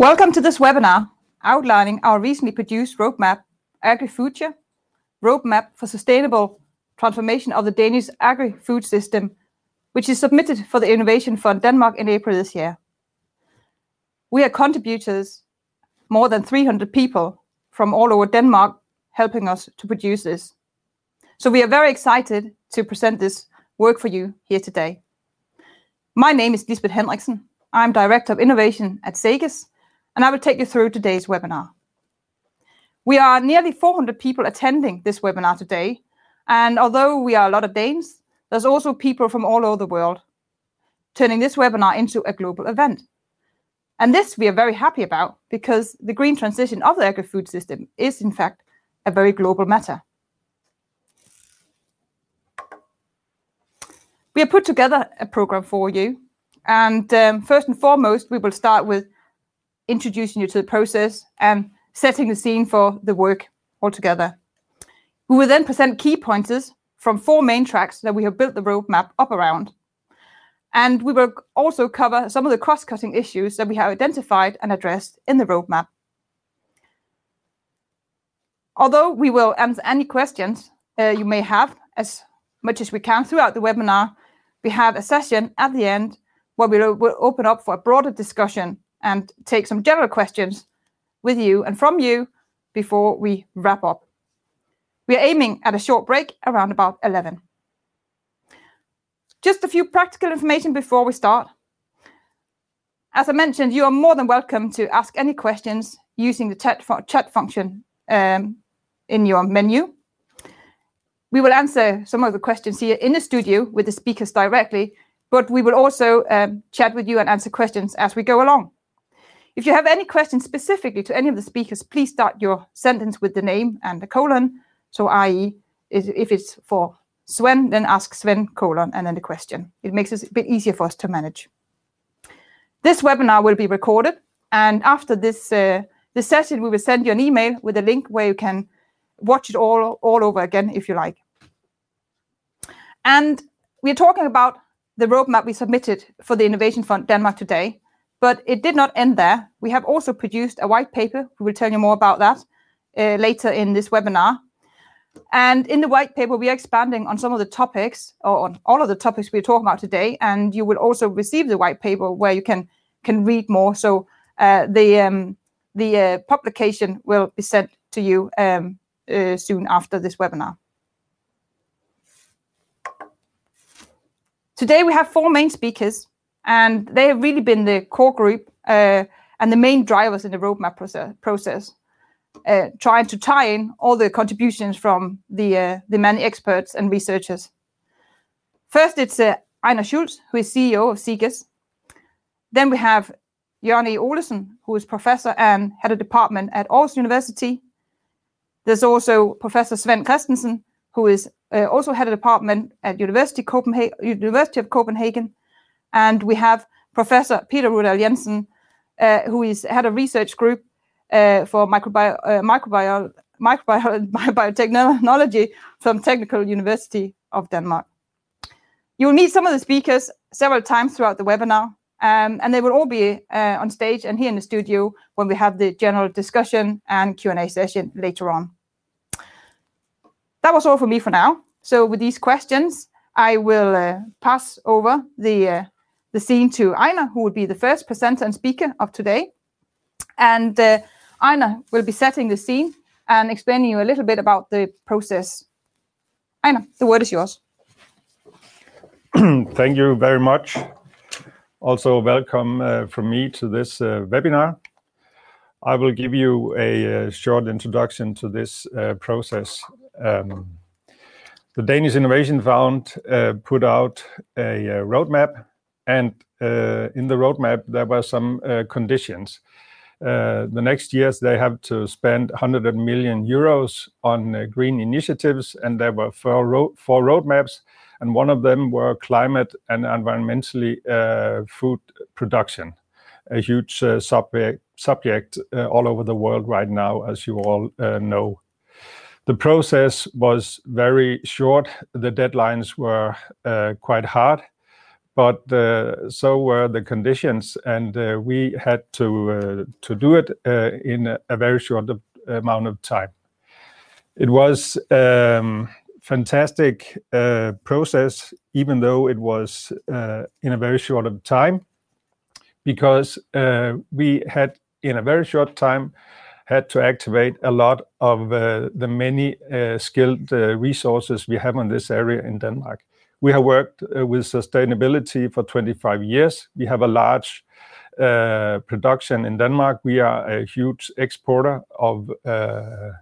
Welcome to this webinar outlining our recently produced roadmap, AgriFoodTure, Roadmap for Sustainable Transformation of the Danish Agri-Food System, which is submitted for the Innovation Fund Denmark in April this year. We are contributors, more than 300 people from all over Denmark, helping us to produce this. So we are very excited to present this work for you here today. My name is Lisbeth Henriksen. I'm Director of Innovation at SEGES, and I will take you through today's webinar. We are nearly 400 people attending this webinar today, and although we are a lot of Danes, there's also people from all over the world, turning this webinar into a global event. And this we are very happy about because the green transition of the agri-food system is, in fact, a very global matter. We have put together a program for you, and um, first and foremost, we will start with introducing you to the process and setting the scene for the work altogether. We will then present key pointers from four main tracks that we have built the roadmap up around. And we will also cover some of the cross-cutting issues that we have identified and addressed in the roadmap. Although we will answer any questions uh, you may have as much as we can throughout the webinar, we have a session at the end where we'll open up for a broader discussion and take some general questions with you and from you before we wrap up. We are aiming at a short break around about 11:00 A.M. Just a few practical information before we start. As I mentioned, you are more than welcome to ask any questions using the chat function um, in your menu. We will answer some of the questions here in the studio with the speakers directly, but we will also um, chat with you and answer questions as we go along. If you have any questions specifically to any of the speakers, please start your sentence with the name and the colon. So, i.e., if it's for Svend, then ask Svend colon and then the question. It makes it a bit easier for us to manage. This webinar will be recorded, and after this uh, the session, we will send you an email with a link where you can watch it all all over again if you like. And we're talking about the roadmap we submitted for the Innovation Fund Denmark today, but it did not end there. We have also produced a white paper. We will tell you more about that uh, later in this webinar. And in the white paper, we are expanding on some of the topics or on all of the topics we're talking about today, and you will also receive the white paper where you can can read more. So uh, the um, uh, publication will be sent to you um, uh, soon after this webinar. Today, we have four main speakers, and they have really been the core group uh, and the main drivers in the roadmap process, uh, trying to tie in all the contributions from the uh, many experts and researchers. First, it's Ejnar Schultz, who is CEO of SEGES. Then We have Jørgen E. Olesen, who is Professor and Head of Department at Aarhus University. There's also Professor Svend Christensen, who is also Head of Department at University of Copenhagen. And we have Professor Peter Ruhdal Jensen, uh, who is Head of Research Group uh, for Microbiotechnology uh, from Technical University of Denmark. You will meet some of the speakers several times throughout the webinar, um, and they will all be on stage and here in the studio when we have the general discussion and Q&A session later on. That was all for me for now. So with these questions, I will pass over the scene to Ejnar, who will be the first presenter and speaker of today. And uh, Ejnar will be setting the scene and explaining you a little bit about the process. Ejnar, the word is yours. Thank you very much. Also, welcome uh, from me to this uh, webinar. I will give you a short introduction to this process. Um, the Danish Innovation Fund put out a roadmap, and uh, in the roadmap, there were some uh, conditions. Uh, the next years, they have to spend 100 million euros on green initiatives, and there were four roadmaps, and one of them were climate and environmentally food production, a huge subject all over the world right now, as you all know. The process was very short. The deadlines were quite hard, but uh, so were the conditions, and uh, we had to uh, do it in a very short amount of time. It was a fantastic process, even though it was in a very short of time, because we had, in a very short time, had to activate a lot of the many skilled resources we have in this area in Denmark. We have worked uh, with sustainability for 25 years. We have a large uh, production in Denmark. We are a huge exporter of uh,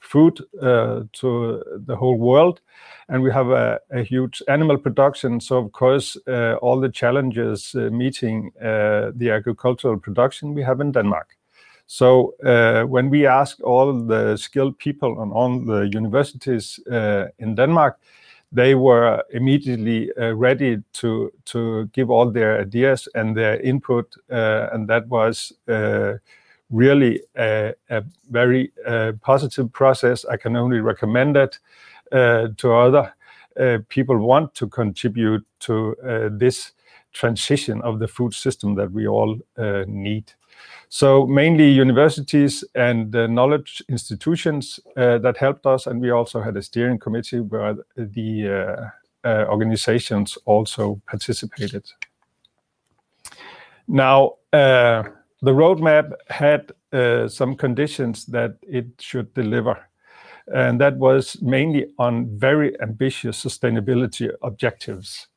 food to the whole world, and we have a huge animal production. So of course, all the challenges meeting the agricultural production we have in Denmark. So, when we ask all the skilled people on all the universities in Denmark, they were immediately uh, ready to to give all their ideas and their input, uh, and that was uh, really a very positive process. I can only recommend it to other people want to contribute to this transition of the food system that we all need. So mainly universities and knowledge institutions uh, that helped us, and we also had a steering committee where the uh, uh, organizations also participated. Now, the roadmap had some conditions that it should deliver, and that was mainly on very ambitious sustainability objectives.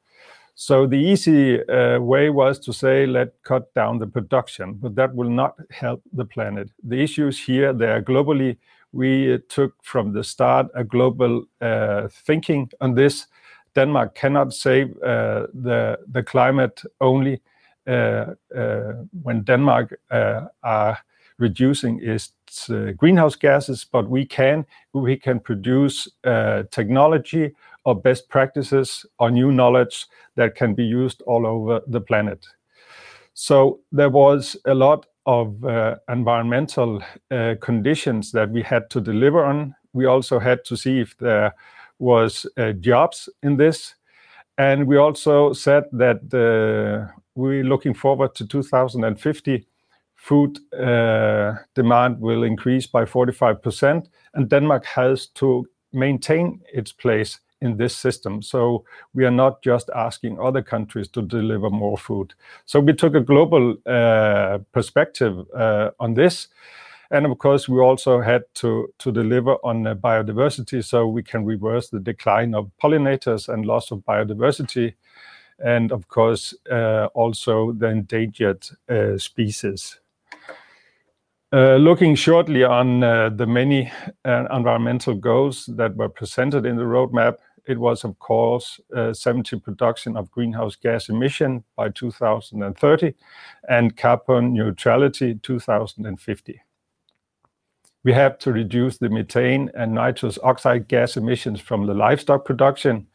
So the easy uh, way was to say, "Let's cut down the production," but that will not help the planet. The issues here, they are globally. We uh, took from the start a global uh, thinking on this. Denmark cannot save the climate only when Denmark are reducing its greenhouse gases, but we can we can produce technology or best practices or new knowledge that can be used all over the planet. So there was a lot of uh, environmental uh, conditions that we had to deliver on. We also had to see if there was uh, jobs in this, and we also said that we're looking forward to 2050, food demand will increase by 45%, and Denmark has to maintain its place in this system. So we are not just asking other countries to deliver more food. So we took a global uh, perspective uh, on this, and of course, we also had to to deliver on biodiversity, so we can reverse the decline of pollinators and loss of biodiversity, and of course, uh, also the endangered species. Looking shortly on the many environmental goals that were presented in the roadmap, it was, of course, uh, 70% reduction of greenhouse gas emission by 2030, and carbon neutrality 2050. We have to reduce the methane and nitrous oxide gas emissions from the livestock production,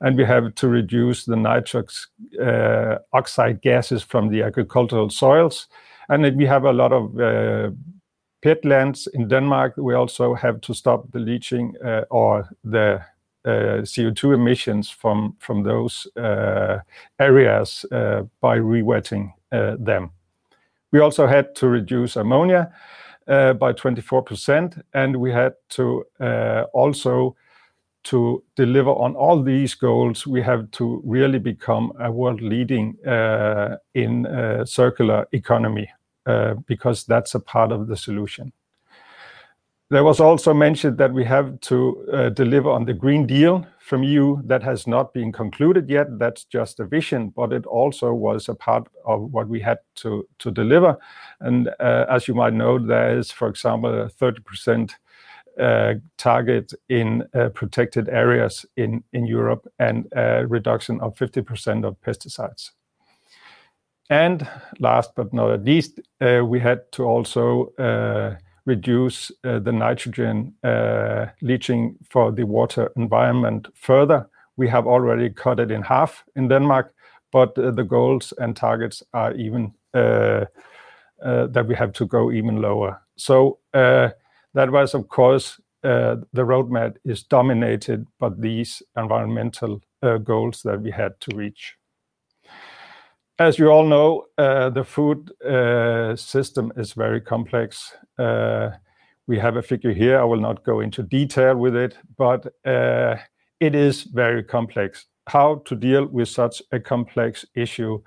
and we have to reduce the nitrous uh, oxide gases from the agricultural soils. And we have a lot of uh, peatlands in Denmark. We also have to stop the leaching or the Uh, CO2 emissions from from those uh, areas uh, by rewetting them. We also had to reduce ammonia by 24%, and we had to also to deliver on all these goals, we have to really become a world leading in circular economy because that's a part of the solution. There was also mentioned that we have to uh, deliver on the Green Deal from EU. That has not been concluded yet. That's just a vision, but it also was a part of what we had to deliver. And uh, as you might know, there is, for example, a 30% uh, target in protected areas in Europe, and a reduction of 50% of pesticides. And last but not least, we had to also reduce uh, the nitrogen uh, leaching for the water environment further. We have already cut it in half in Denmark, but uh, the goals and targets are even that we have to go even lower. So, that was, of course, the roadmap is dominated by these environmental goals that we had to reach. As you all know, uh, the food uh, system is very complex. Uh, we have a figure here. I will not go into detail with it, but it is very complex. How to deal with such a complex issue,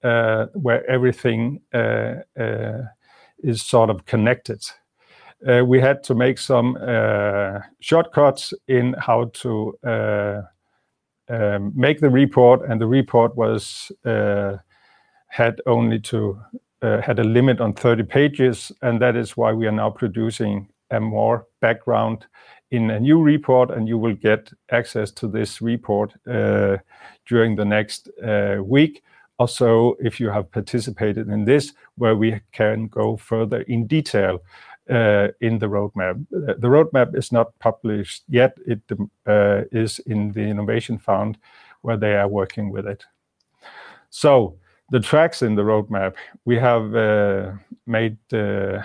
where everything is sort of connected. We had to make some shortcuts in how to um, make the report, and the report had only to uh, had a limit on 30 pages, and that is why we are now producing a more background in a new report, and you will get access to this report uh, during the next uh, week. Also, if you have participated in this, where we can go further in detail in the roadmap. The roadmap is not published yet. It is in the Innovation Fund, where they are working with it. The tracks in the roadmap, we have uh, made uh,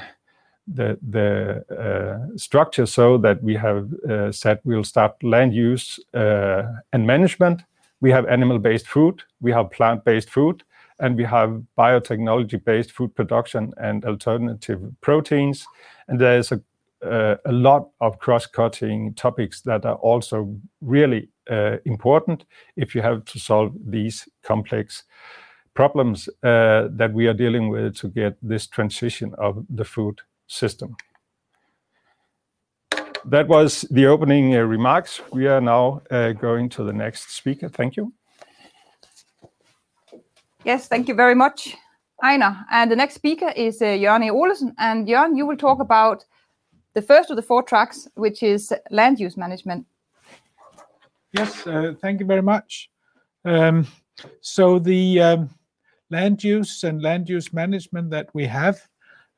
the the uh, structure so that we have said we'll start land use and management. We have animal-based food, we have plant-based food, and we have biotechnology-based food production and alternative proteins. And There is a lot of cross-cutting topics that are also really important if you have to solve these complex problems uh, that we are dealing with to get this transition of the food system. That was the opening uh, remarks. We are now uh, going to the next speaker. Thank you. Yes, thank you very much, Ejnar. The next speaker is Jørgen E. Olesen. Jørgen, you will talk about the first of the four tracks, which is land use management. Yes, thank you very much. Um so the um, land use and land use management that we have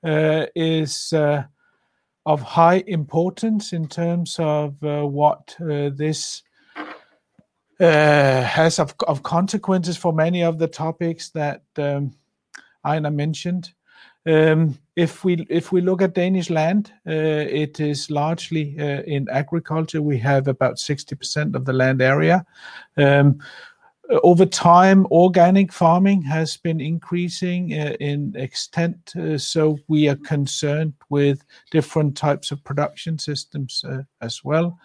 uh, is uh, of high importance in terms of uh, what this has of of, consequences for many of the topics that um, Ejnar mentioned. Um, if we if we look at Danish land, it is largely in agriculture. We have about 60% of the land area. Um, Uh, over time, organic farming has been increasing uh, in extent, uh, so we are concerned with different types of production systems as well.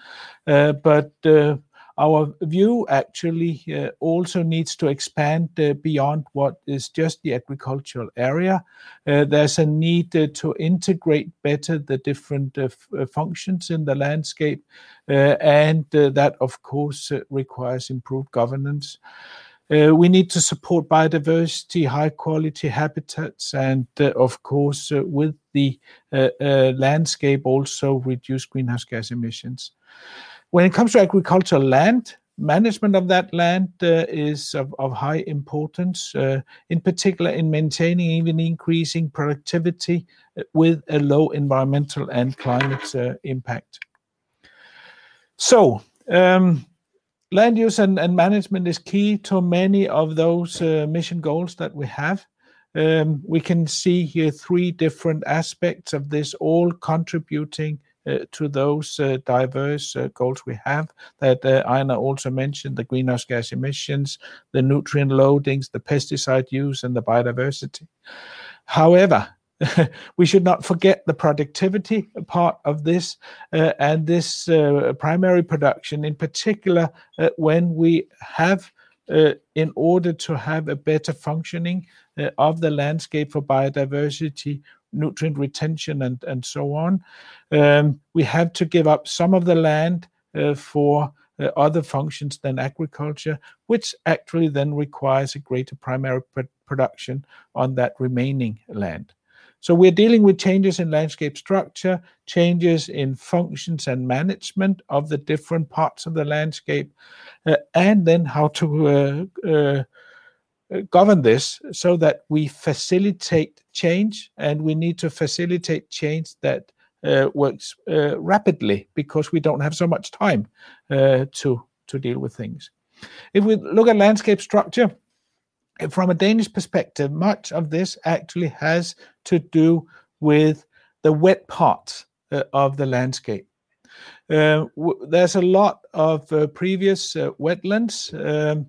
Our view actually uh, also needs to expand uh, beyond what is just the agricultural area. Uh, there's a need to integrate better the different functions in the landscape, and that of course requires improved governance. We need to support biodiversity, high-quality habitats, and of course with the landscape also reduce greenhouse gas emissions. When it comes to agricultural land, management of that land uh, is of high importance, uh, in particular in maintaining even increasing productivity uh, with a low environmental and climate impact. So, um, land use and management is key to many of those mission goals that we have. Um, we can see here three different aspects of this all contributing Uh, to those uh, diverse uh, goals we have that Ejnar also mentioned, the greenhouse gas emissions, the nutrient loadings, the pesticide use, and the biodiversity. However, we should not forget the productivity part of this, and this primary production in particular, when we have Uh, in order to have a better functioning uh, of the landscape for biodiversity, nutrient retention, and so on, um, we have to give up some of the land uh, for other functions than agriculture, which actually then requires a greater primary production on that remaining land. So we're dealing with changes in landscape structure, changes in functions and management of the different parts of the landscape, uh, and then how to uh, uh, govern this so that we facilitate change, and we need to facilitate change that works rapidly because we don't have so much time to to deal with things. If we look at landscape structure from a Danish perspective, much of this actually has to do with the wet part uh, of the landscape. Uh, there's a lot of uh, previous wetlands um,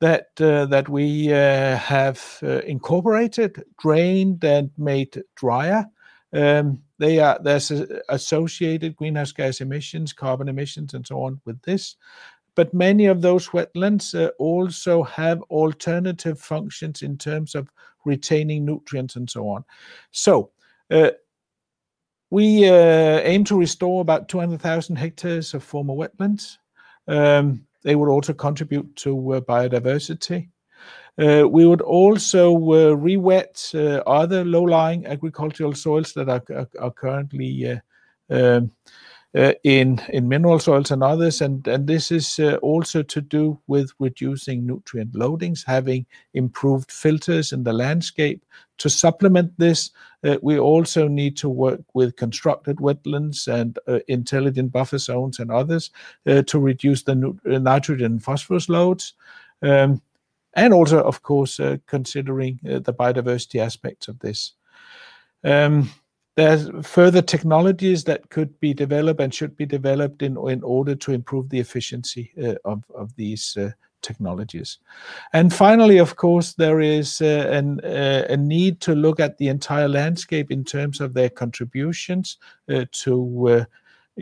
that that we have incorporated, drained, and made drier. Um, there's associated greenhouse gas emissions, carbon emissions, and so on with this. But many of those wetlands uh, also have alternative functions in terms of retaining nutrients and so on. So uh, we uh, aim to restore about 200,000 hectares of former wetlands. Um, they would also contribute to biodiversity. We would also re-wet other low-lying agricultural soils that are currently um, Uh, in mineral soils and others. And and this is uh, also to do with reducing nutrient loadings, having improved filters in the landscape. To supplement this, uh, we also need to work with constructed wetlands and intelligent buffer zones and others to reduce the nitrogen and phosphorus loads. Um, and also, of course, considering the biodiversity aspects of this. Um, There's further technologies that could be developed and should be developed in order to improve the efficiency uh, of these uh, technologies. And finally, of course, there is uh, a need to look at the entire landscape in terms of their contributions to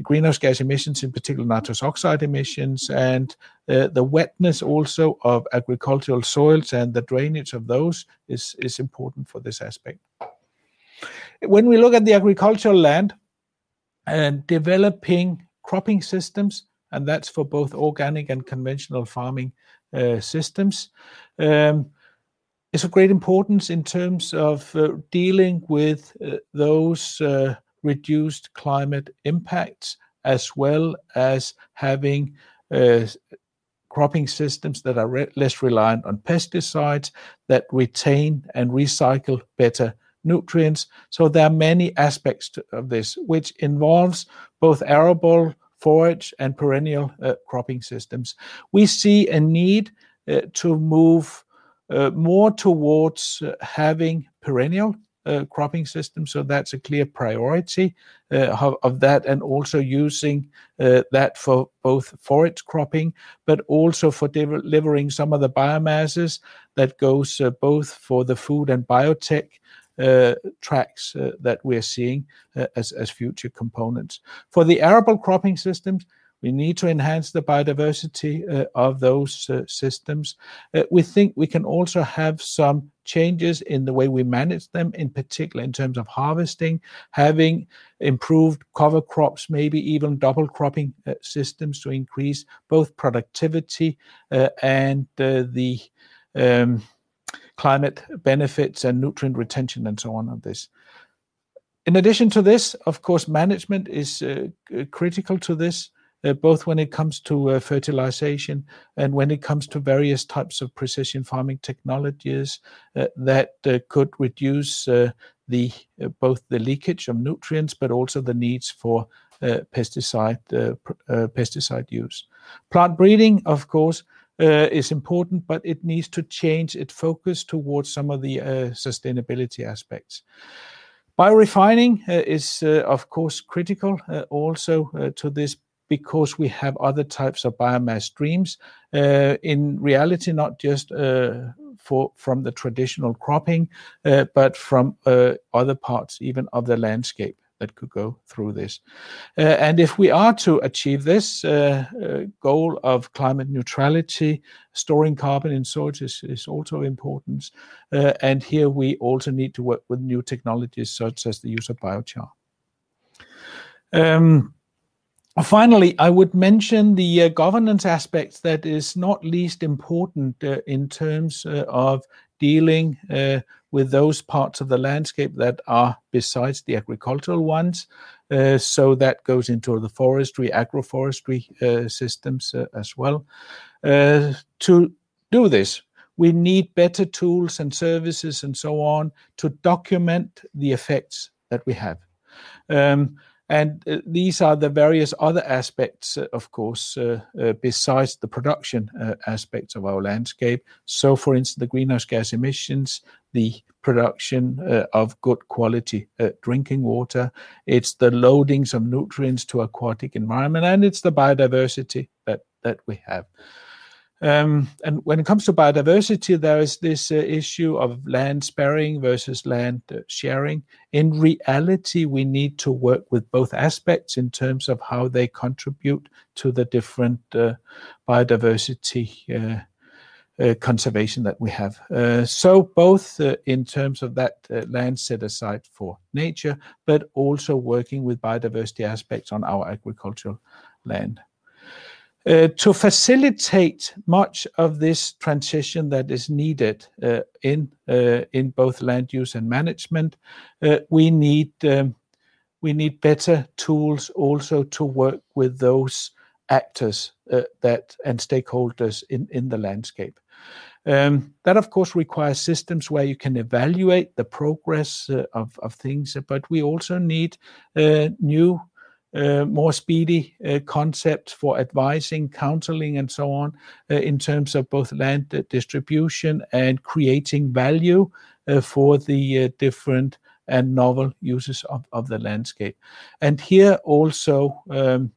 greenhouse gas emissions, in particular nitrous oxide emissions, and the wetness also of agricultural soils and the drainage of those is important for this aspect. When we look at the agricultural land and developing cropping systems, and that's for both organic and conventional farming uh, systems, um, it's of great importance in terms of uh, dealing with those reduced climate impacts, as well as having cropping systems that are less reliant on pesticides that retain and recycle better nutrients. So there are many aspects of this, which involves both arable, forage, and perennial uh, cropping systems. We see a need uh, to move uh, more towards having perennial cropping systems. So that's a clear priority of that, and also using that for both forage cropping, but also for delivering some of the biomasses that goes both for the food and biotech Uh, tracks uh, that we're seeing uh, as future components. For the arable cropping systems, we need to enhance the biodiversity of those systems. We think we can also have some changes in the way we manage them, in particular in terms of harvesting, having improved cover crops, maybe even double cropping systems to increase both productivity and the um, climate benefits and nutrient retention and so on of this. In addition to this, of course, management is uh, critical to this, uh, both when it comes to uh, fertilization and when it comes to various types of precision farming technologies that could reduce the both the leakage of nutrients, but also the needs for pesticide pesticide use. Plant breeding, of course, Uh, is important, but it needs to change its focus towards some of the uh, sustainability aspects. Biorefining uh, is, of course, critical also to this because we have other types of biomass streams. In reality, not just for from the traditional cropping, but from other parts even of the landscape that could go through this. Uh, and if we are to achieve this uh, uh, goal of climate neutrality, storing carbon in soils is also important. And here we also need to work with new technologies such as the use of biochar. Um, finally, I would mention the governance aspects that is not least important in terms of dealing uh, with those parts of the landscape that are besides the agricultural ones. Uh, so that goes into the forestry, agroforestry uh, systems as well. To do this, we need better tools and services and so on to document the effects that we have. Um, And uh, these are the various other aspects, uh, of course, uh, besides the production aspects of our landscape. So, for instance, the greenhouse gas emissions, the production of good quality drinking water, it's the loadings of nutrients to aquatic environment, and it's the biodiversity that we have. Um, and when it comes to biodiversity, there is this uh, issue of land sparing versus land uh, sharing. In reality, we need to work with both aspects in terms of how they contribute to the different uh, biodiversity conservation that we have. So, both in terms of that land set aside for nature, but also working with biodiversity aspects on our agricultural land. Uh, to facilitate much of this transition that is needed uh, in uh, in both land use and management, we need um, we need better tools also to work with those actors that and stakeholders in in the landscape. Um, that, of course, requires systems where you can evaluate the progress of things, but we also need new, Uh, more speedy uh, concepts for advising, counseling, and so on uh, in terms of both land distribution and creating value for the different and novel uses of the landscape. And here also, um,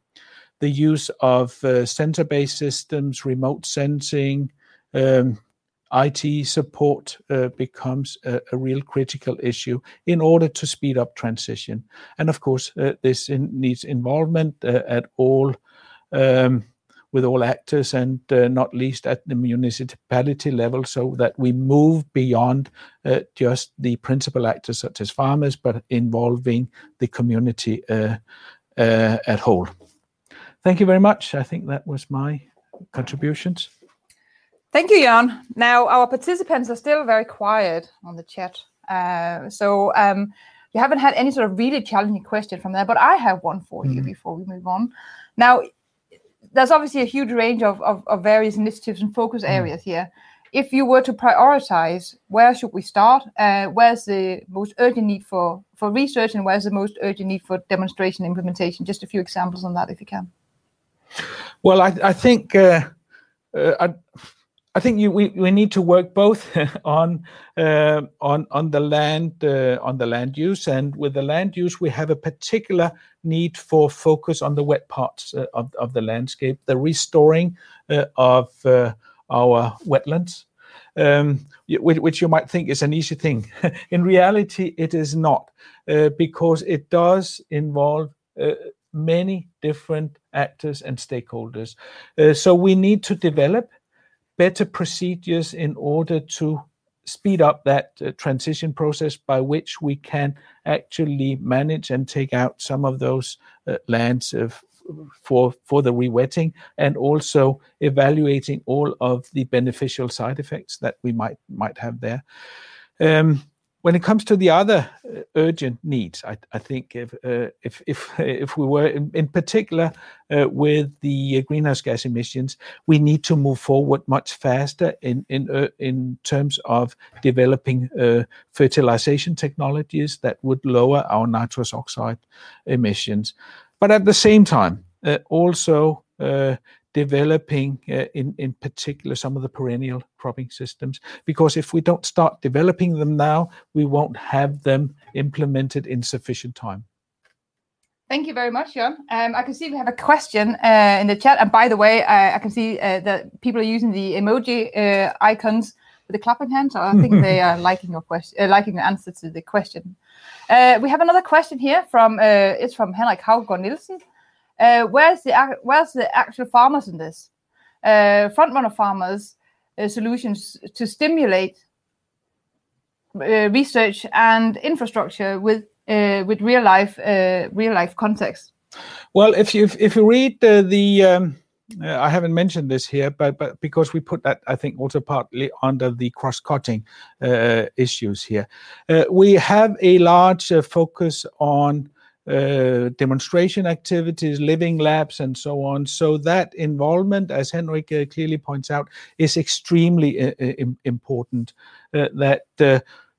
the use of sensor-based systems, remote sensing, um, IT support uh, becomes a real critical issue in order to speed up transition. And of course, uh, this needs involvement uh, at all um, with all actors and not least at the municipality level so that we move beyond just the principal actors such as farmers, but involving the community at whole. Thank you very much. I think that was my contributions. Thank you, Jan. Now, our participants are still very quiet on the chat. Uh, so um, you haven't had any sort of really challenging question from there, but I have one for you mm-hmm. before we move on. Now, there's obviously a huge range of of various initiatives and focus mm-hmm. areas here. If you were to prioritize, where should we start? Uh, where's the most urgent need for for research and where's the most urgent need for demonstration implementation? Just a few examples on that if you can. Well, I I think uh, we we need to work both on uh, on on the land uh, on the land use. And with the land use, we have a particular need for focus on the wet parts uh, of the landscape, the restoring uh, of uh, our wetlands, um, which you might think is an easy thing. In reality, it is not because it does involve many different actors and stakeholders. So we need to develop better procedures in order to speed up that uh, transition process by which we can actually manage and take out some of those uh, lands for for the rewetting and also evaluating all of the beneficial side effects that we might might have there. Um, When it comes to the other uh, urgent needs, I think if uh, if if we were in in particular uh, with the greenhouse gas emissions, we need to move forward much faster in terms of developing fertilization technologies that would lower our nitrous oxide emissions. But at the same time, also developing uh, in in particular some of the perennial cropping systems because if we don't start developing them now, we won't have them implemented in sufficient time. Thank you very much, Jørn. Um, I can see we have a question uh, in the chat. And by the way, I can see uh, that people are using the emoji icons with the clapping hands. I think they are liking your question, liking your answer to the question. We have another question here from it's from Henrik Haugård Nielsen. Uh, where's the where's the actual farmers in this? Uh, front-runner farmers' uh, solutions to stimulate research and infrastructure with with real-life real life context. Well, if you if you read the, um, I haven't mentioned this here, but because we put that, I think, also partly under the cross-cutting issues here. We have a large focus on Uh, demonstration activities, living labs, and so on. So that involvement, as Henrik uh, clearly points out, is extremely uh, important. That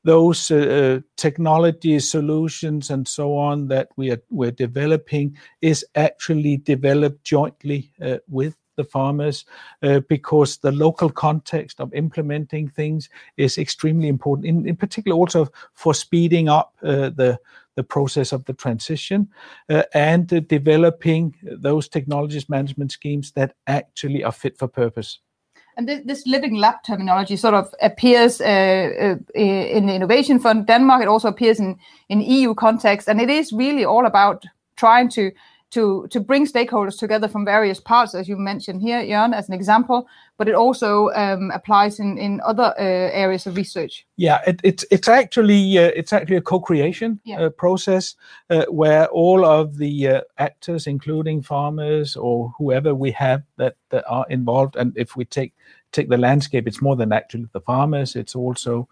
those technology solutions and so on that we're we're developing is actually developed jointly with the farmers uh, because the local context of implementing things is extremely important, in particular also for speeding up uh, the the process of the transition uh, and developing those technologies management schemes that actually are fit for purpose. And this living lab terminology sort of appears in the Innovation Fund Denmark. It also appears in in EU context, and it is really all about trying to bring stakeholders together from various parts, as you mentioned here, Jørn, as an example, but it also um, applies in in other uh, areas of research. Yeah, it's actually uh, it's actually a co-creation uh, process uh, where all of the actors, including farmers or whoever we have that, that are involved, and if we take the landscape, it's more than actually the farmers, it's also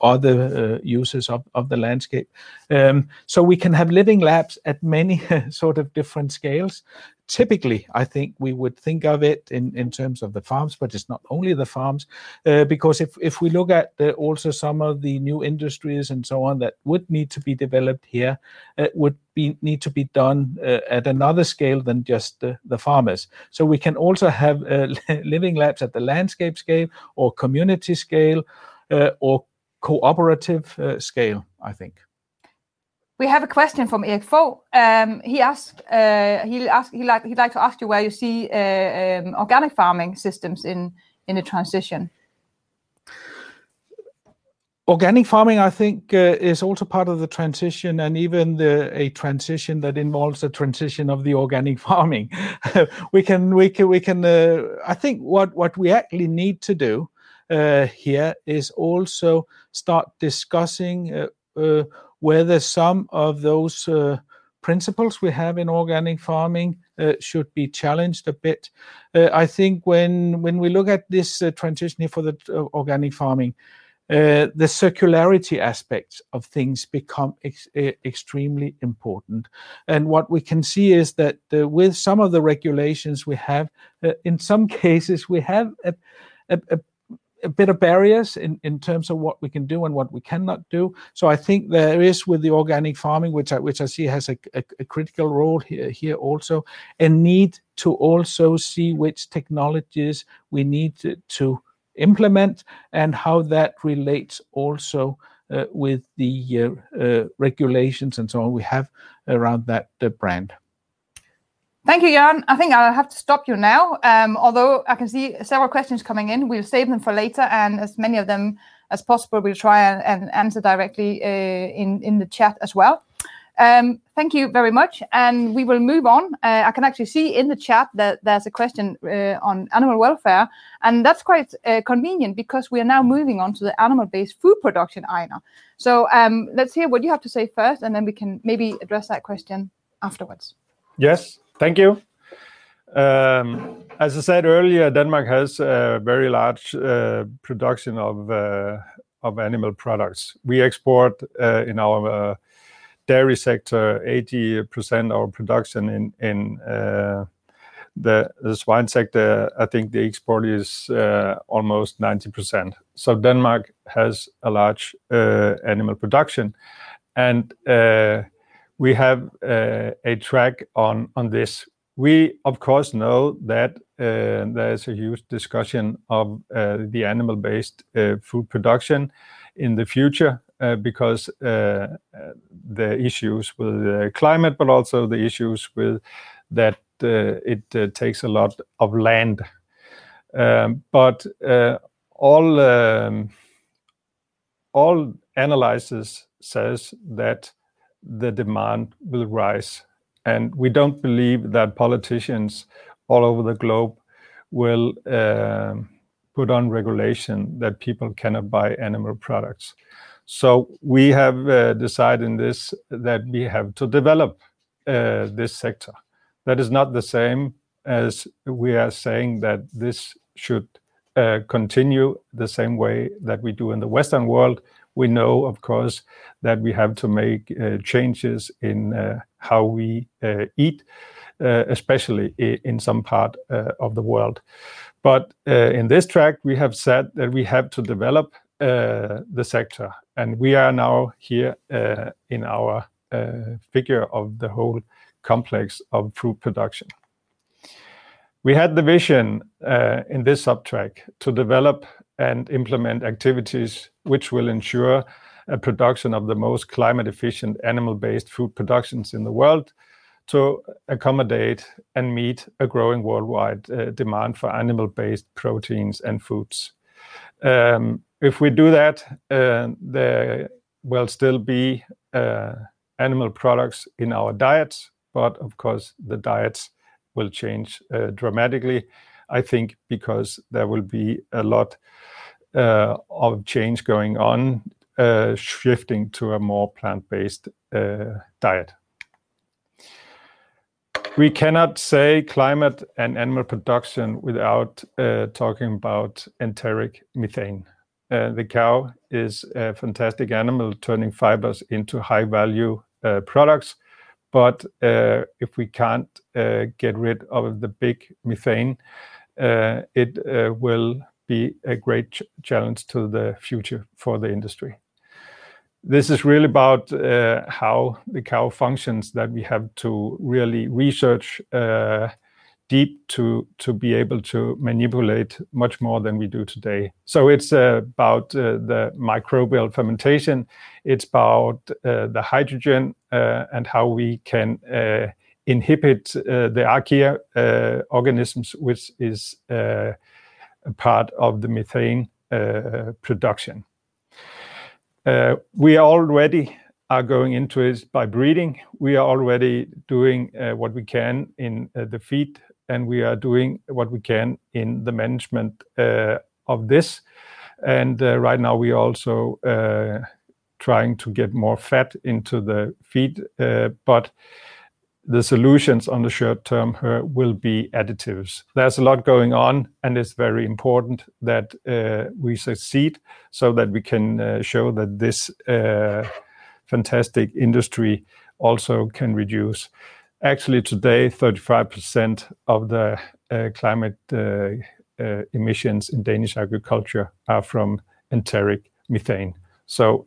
other users of the landscape. Um, so we can have living labs at many sort of different scales. Typically, I think we would think of it in in terms of the farms, but it's not only the farms, uh, because if if we look at also some of the new industries and so on that would need to be developed here, it would be, need to be done uh, at another scale than just the farmers. So we can also have living labs at the landscape scale or community scale or cooperative scale, I think. We have a question from Erik Fogh. Um, he asked. Uh, he'd like to ask you where you see uh, um, organic farming systems in in the transition. Organic farming, I think, uh, is also part of the transition and even a transition that involves the transition of the organic farming. We can, we can, we can. I think what we actually need to do here is also start discussing whether some of those uh, principles we have in organic farming uh, should be challenged a bit. Uh, I think when when we look at this transition here for the organic farming, the circularity aspects of things become extremely important. And what we can see is that with some of the regulations we have, in some cases, we have a bit of barriers in in terms of what we can do and what we cannot do. So I think there is with the organic farming, which I which I see has a a critical role here also, a need to also see which technologies we need to implement and how that relates also uh, with the uh, uh, regulations and so on we have around that brand. Thank you, Jørn. I think I'll have to stop you now. Um, although I can see several questions coming in, we'll save them for later, and as many of them as possible, we'll try and answer directly uh, in in the chat as well. Um, thank you very much, and we will move on. Uh, I can actually see in the chat that there's a question uh, on animal welfare, and that's quite convenient because we are now moving on to the animal-based food production, Ejnar. Um, let's hear what you have to say first, and then we can maybe address that question afterwards. Yes. Thank you. Um, as I said earlier, Denmark has a very large uh, production uh, of animal products. We export uh, in our dairy sector 80% of our production in the swine sector. I think the export is almost 90%. So Denmark has a large animal production, and we have uh, a track on this. We, of course, know that uh, there's a huge discussion of uh, the animal-based food production in the future because the issues with the climate, but also the issues with that it takes a lot of land. Um, but um, all analysis says that the demand will rise, and we don't believe that politicians all over the globe will um, put on regulation that people cannot buy animal products. So we have uh, decided in this that we have to develop uh, this sector. That is not the same as we are saying that this should uh, continue the same way that we do in the Western world. We know, of course, that we have to make uh, changes in uh, how we uh, eat, especially in some part of the world. But in this track, we have said that we have to develop the sector, and we are now here in our figure of the whole complex of food production. We had the vision in this sub-track to develop and implement activities which will ensure a production of the most climate efficient animal-based food productions in the world to accommodate and meet a growing worldwide uh, demand for animal-based proteins and foods. Um, if we do that, uh, there will still be uh, animal products in our diets, but of course, the diets will change dramatically, I think, because there will be a lot uh, of change going on, uh, shifting to a more plant-based uh, diet. We cannot say climate and animal production without talking about enteric methane. The cow is a fantastic animal, turning fibers into high-value products. But if we can't get rid of the big methane, Uh, it uh, will be a great challenge to the future for the industry. This is really about uh, how the cow functions that we have to really research deep to to be able to manipulate much more than we do today. So it's about the microbial fermentation. It's about the hydrogen and how we can inhibit uh, the archaea uh, organisms, which is uh, a part of the methane production. We already are going into it by breeding. We are already doing what we can in the feed, and we are doing what we can in the management of this. And right now, we are also trying to get more fat into the feed. The solutions on the short term will be additives. There's a lot going on, and it's very important that uh, we succeed so that we can uh, show that this uh, fantastic industry also can reduce. Actually, today, 35% of the climate emissions in Danish agriculture are from enteric methane. So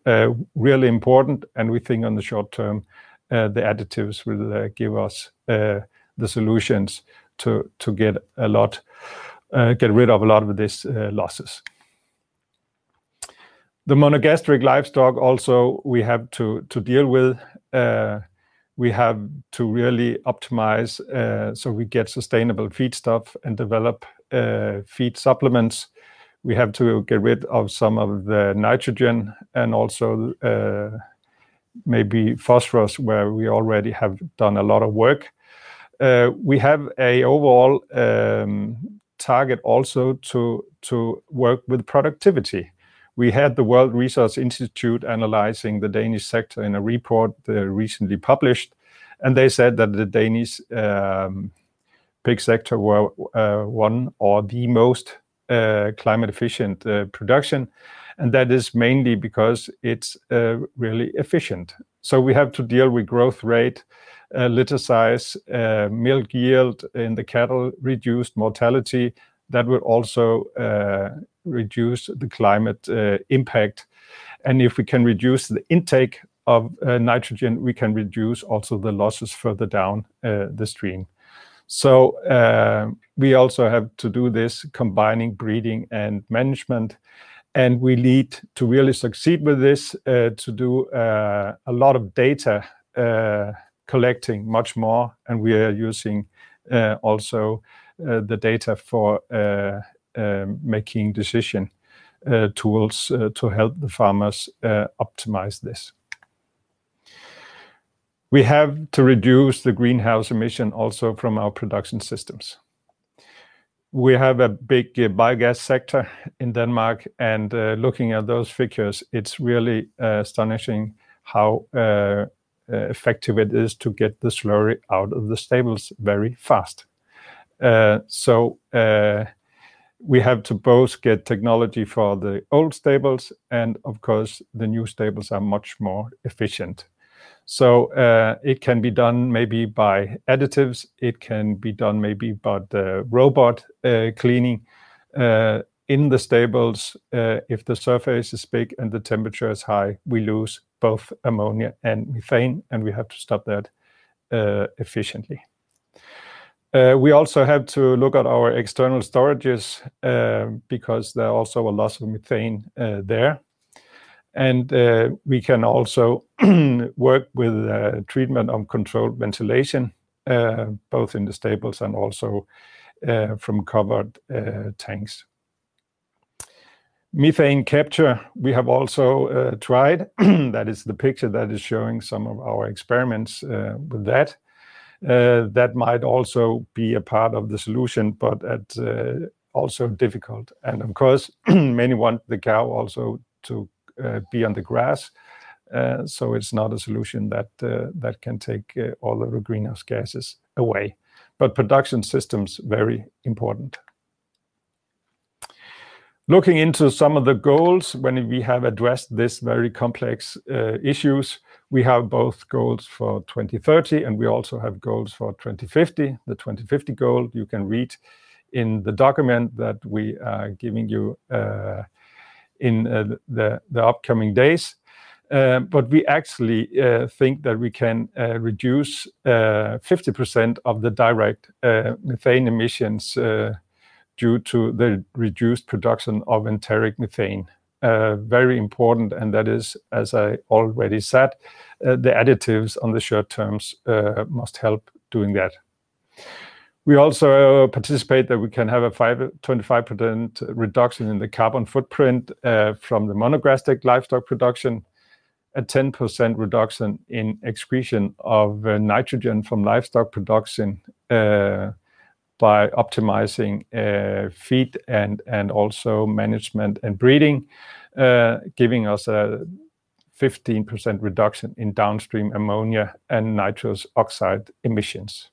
really important, and we think on the short term, Uh, the additives will uh, give us uh, the solutions to get a lot uh get rid of a lot of these losses. The monogastric livestock also we have to deal with. We have to really optimize so we get sustainable feedstuff and develop feed supplements. We have to get rid of some of the nitrogen and also maybe phosphorus, where we already have done a lot of work. Uh, we have an overall um, target also to to work with productivity. We had the World Resources Institute analyzing the Danish sector in a report uh, recently published, and they said that the Danish um, pig sector were uh, one or the most climate-efficient production, and that is mainly because it's uh, really efficient. So we have to deal with growth rate, uh, litter size, uh, milk yield in the cattle, reduced mortality. That will also reduce the climate impact. And if we can reduce the intake of nitrogen, we can reduce also the losses further down the stream. So we also have to do this combining breeding and management, and we need to really succeed with this uh, to do uh, a lot of data uh, collecting much more, and we are using also the data for making decision tools to help the farmers optimize this. We have to reduce the greenhouse emission also from our production systems. We have a big uh, biogas sector in Denmark, and uh, looking at those figures, it's really uh, astonishing how effective it is to get the slurry out of the stables very fast. So we have to both get technology for the old stables, and of course, the new stables are much more efficient. So uh, it can be done maybe by additives. It can be done maybe by the robot uh, cleaning uh, in the stables. If the surface is big and the temperature is high, we lose both ammonia and methane, and we have to stop that efficiently. We also have to look at our external storages because there are also a loss of methane there. And uh, we can also work with uh, treatment of controlled ventilation. Uh, both in the stables and also from covered tanks. Methane capture, we have also tried. That is the picture that is showing some of our experiments with that. That might also be a part of the solution, but also difficult. And of course, many want the cow also to Uh, be on the grass. Uh, so it's not a solution that uh, can take all of the greenhouse gases away. But production systems, very important. Looking into some of the goals, when we have addressed this very complex issues, we have both goals for 2030, and we also have goals for 2050. The 2050 goal you can read in the document that we are giving you in uh, the upcoming days. Uh, but we actually uh, think that we can reduce 50% of the direct methane emissions due to the reduced production of enteric methane. Very important, and that is, as I already said, the additives on the short terms must help doing that. We also uh, participate that we can have a 25% reduction in the carbon footprint uh, from the monogastric livestock production, a 10% reduction in excretion of uh, nitrogen from livestock production by optimizing feed and also management and breeding, giving us a 15% reduction in downstream ammonia and nitrous oxide emissions.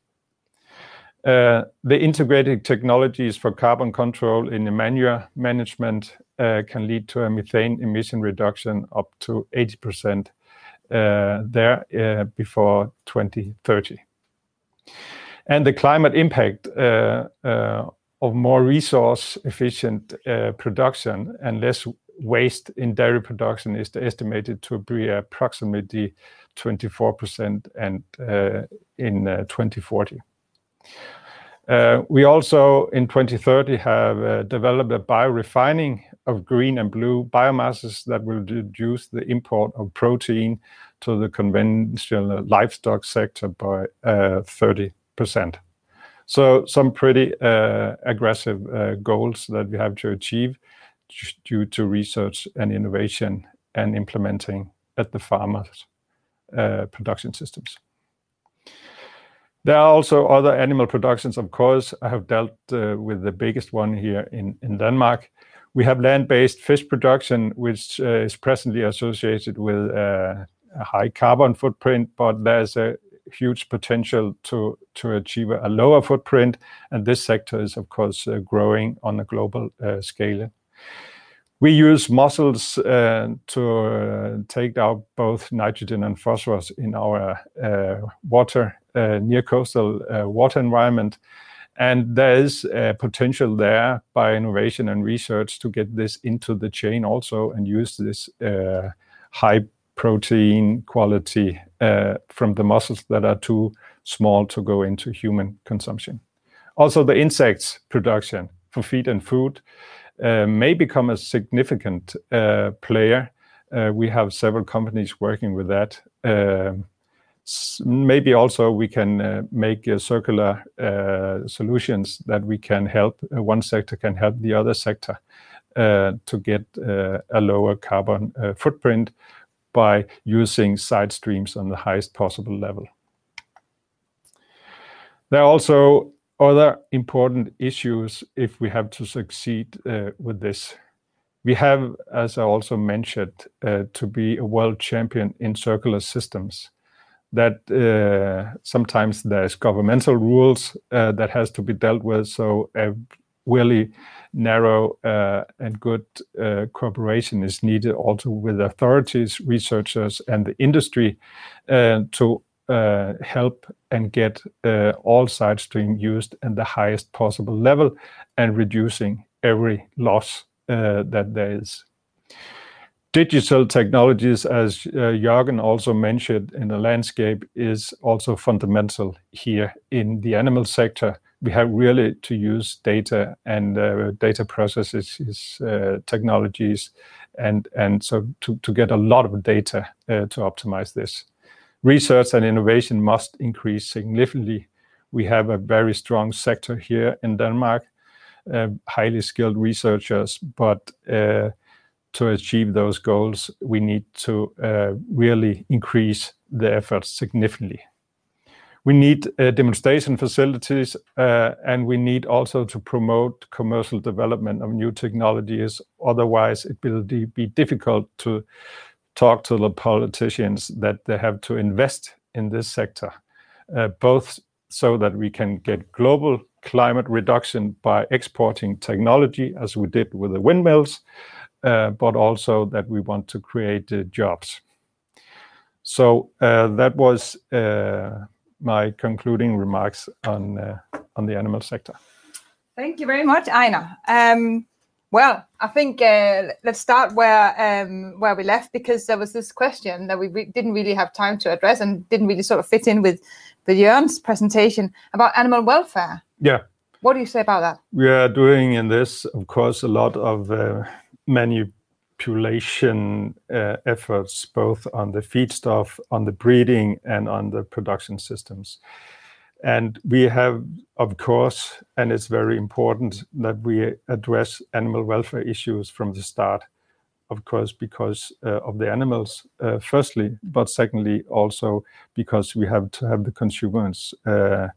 Uh, the integrated technologies for carbon control in the manure management uh, can lead to a methane emission reduction up to 80% uh, there before 2030. And The climate impact of more resource-efficient production and less waste in dairy production is estimated to be approximately 24% and in 2040. Uh, we also, in 2030, have uh, developed a biorefining of green and blue biomasses that will reduce the import of protein to the conventional livestock sector by uh, 30%. So some pretty aggressive goals that we have to achieve due to research and innovation and implementing at the farmers' production systems. There are also other animal productions, of course. I have dealt uh, with the biggest one here in Denmark. We have land-based fish production, which uh, is presently associated with uh, a high carbon footprint, but there's a huge potential to achieve a lower footprint, and this sector is, of course, growing on a global scale. We use mussels uh, to uh, take out both nitrogen and phosphorus in our uh, water, near coastal water environment. And there is a potential there by innovation and research to get this into the chain also and use this high protein quality from the mussels that are too small to go into human consumption. Also, the insects production for feed and food Uh, may become a significant uh, player. Uh, we have several companies working with that. Um, maybe also we can make circular solutions that we can help, one sector can help the other sector to get a lower carbon footprint by using side streams on the highest possible level. There are also other important issues if we have to succeed uh, with this. We have, as I also mentioned, uh, to be a world champion in circular systems, that uh, sometimes there's governmental rules that has to be dealt with, so a really narrow and good cooperation is needed also with authorities, researchers, and the industry to Uh, help and get uh, all side stream used in the highest possible level and reducing every loss uh, that there is. Digital technologies, as Jørgen also mentioned in the landscape, is also fundamental here in the animal sector. We have really to use data and data processes, technologies, and and so to get a lot of data to optimize this. Research and innovation must increase significantly We have a very strong sector here in Denmark, uh, highly skilled researchers, but uh, to achieve those goals, we need to uh, really increase the efforts significantly. We need demonstration facilities, and we need also to promote commercial development of new technologies. Otherwise, it will be difficult to talk to the politicians that they have to invest in this sector, uh, both so that we can get global climate reduction by exporting technology, as we did with the windmills, uh, but also that we want to create uh, jobs. So that was my concluding remarks on the animal sector. Thank you very much, Ejnar. Um, Well, I think uh, let's start where um, where we left because there was this question that we didn't really have time to address and didn't really sort of fit in with the Jørgen's presentation about animal welfare. Yeah. What do you say about that? We are doing in this, of course, a lot of uh, manipulation uh, efforts, both on the feedstuff, on the breeding, and on the production systems. And we have, of course, and it's very important that we address animal welfare issues from the start, of course, because uh, of the animals, uh, firstly, but secondly, also because we have to have the consumers uh,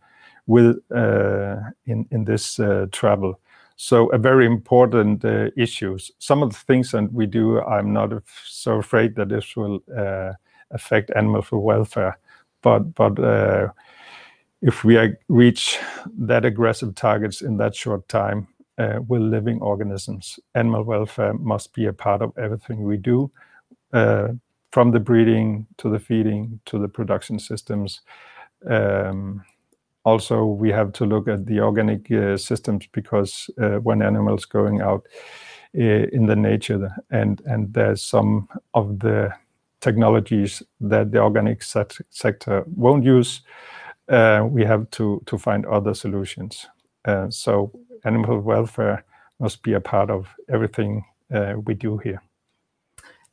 with in this travel. So, a very important issues. Some of the things that we do, I'm not so afraid that this will affect animal welfare. If we reach that aggressive targets in that short time uh, with living organisms, animal welfare must be a part of everything we do, uh, from the breeding to the feeding to the production systems. Um, also, we have to look at the organic uh, systems because when animals going out in the nature and there's some of the technologies that the organic sector won't use, Uh, we have to to find other solutions. Uh, so animal welfare must be a part of everything uh, we do here.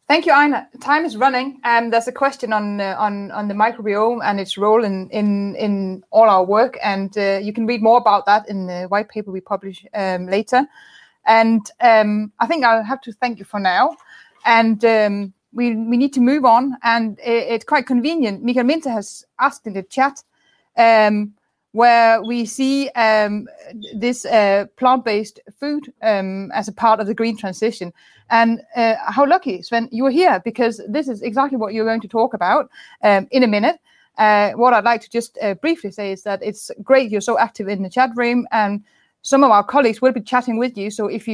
Thank you, Ejnar. Time is running. and There's a question on uh, on on the microbiome and its role in in in all our work, and you can read more about that in the white paper we publish um, later. And um, I think I'll have to thank you for now. And. Um, we we need to move on, and it's quite convenient. Michael Minthe has asked in the chat, where we see um, this uh, plant-based food um, as a part of the green transition. And uh, how lucky, Svend, you are here because this is exactly what you're going to talk about in a minute. Uh, What I'd like to just briefly say is that it's great you're so active in the chat room, and some of our colleagues will be chatting with you. So if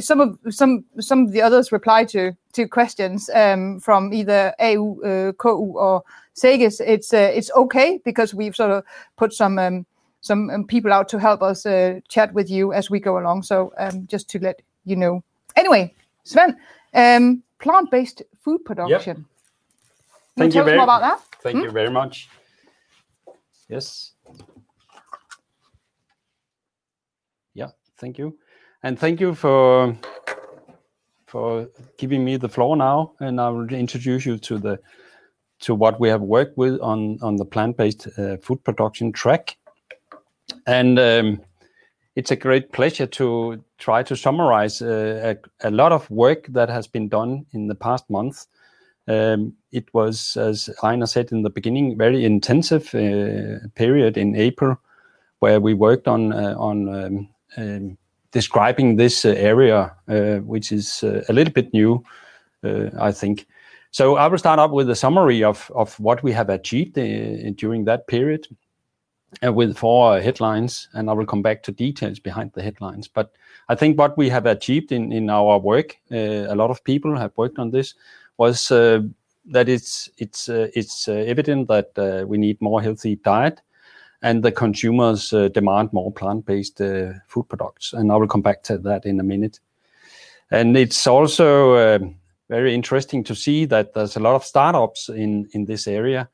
some of some some of the others reply to to questions um, from either AU, uh, KU, or SEGES, it's uh, it's okay because we've sort of put some um, some um, people out to help us uh, chat with you as we go along. So just to let you know. Anyway, Svend, plant-based food production. Yep. Can you tell us more about that? Thank you hmm? very much. Yes. Yeah. Thank you. And thank you for for giving me the floor now, and I will introduce you to the to what we have worked with on on the plant-based uh, food production track. And um, it's a great pleasure to try to summarize uh, a a, lot of work that has been done in the past month. Um, it was, as Ejnar said in the beginning, very intensive uh, period in April, where we worked on on um, um, describing this uh, area, uh, which is uh, a little bit new, I think. So I will start off with a summary of of what we have achieved during that period with four headlines, and I will come back to details behind the headlines. But I think what we have achieved in our work, a lot of people have worked on this, was that it's, it's, it's evident that we need more healthy diet and the consumers uh, demand more plant-based uh, food products. And I will come back to that in a minute. And it's also um, very interesting to see that there's a lot of startups in this area,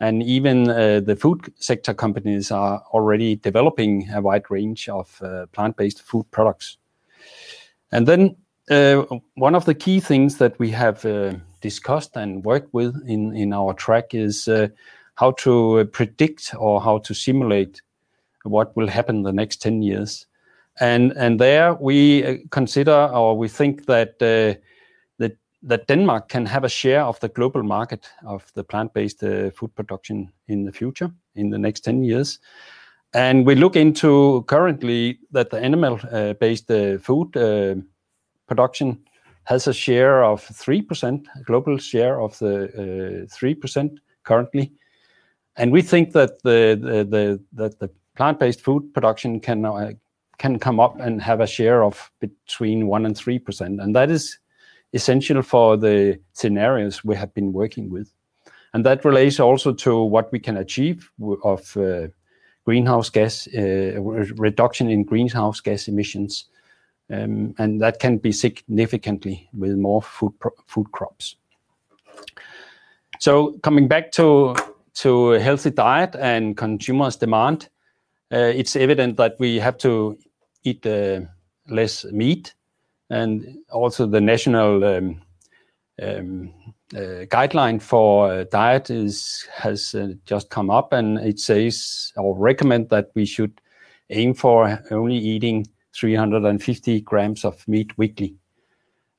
and even uh, the food sector companies are already developing a wide range of plant-based food products. And then uh one of the key things that we have discussed and worked with in our track is how to uh, predict or how to simulate what will happen the next 10 years. And, and there we uh, consider or we think uh, that that Denmark can have a share of the global market of the plant-based food production in the future, in the next 10 years. And we look into currently that the animal-based food production has a share of 3%, a global share of the 3% currently. And we think that the the that the plant-based food production can uh, can come up and have a share of between 1% and 3%. And that is essential for the scenarios we have been working with. And that relates also to what we can achieve of uh, greenhouse gas uh, reduction in greenhouse gas emissions. Um, and that can be significantly with more food food crops. So coming back to healthy diet and consumers' demand, uh, it's evident that we have to eat uh, less meat. And also the national um, um, uh, guideline for diet has just come up, and it says or recommend that we should aim for only eating 350 grams of meat weekly.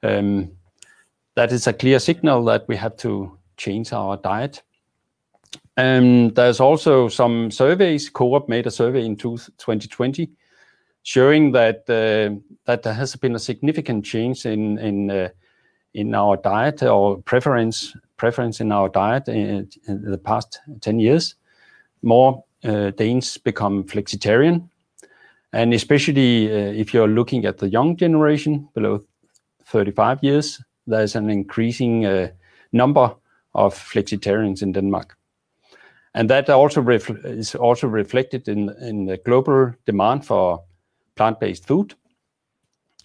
Um, that is a clear signal that we have to change our diet. Um, there's also some surveys. Coop made a survey in 2020 showing that uh, that there has been a significant change in in uh, our diet or preference in our diet in the past 10 years. More uh, Danes become flexitarian, and especially if you're looking at the young generation below 35 years, there's an increasing number of flexitarians in Denmark. And that is also reflected in the global demand for plant-based food.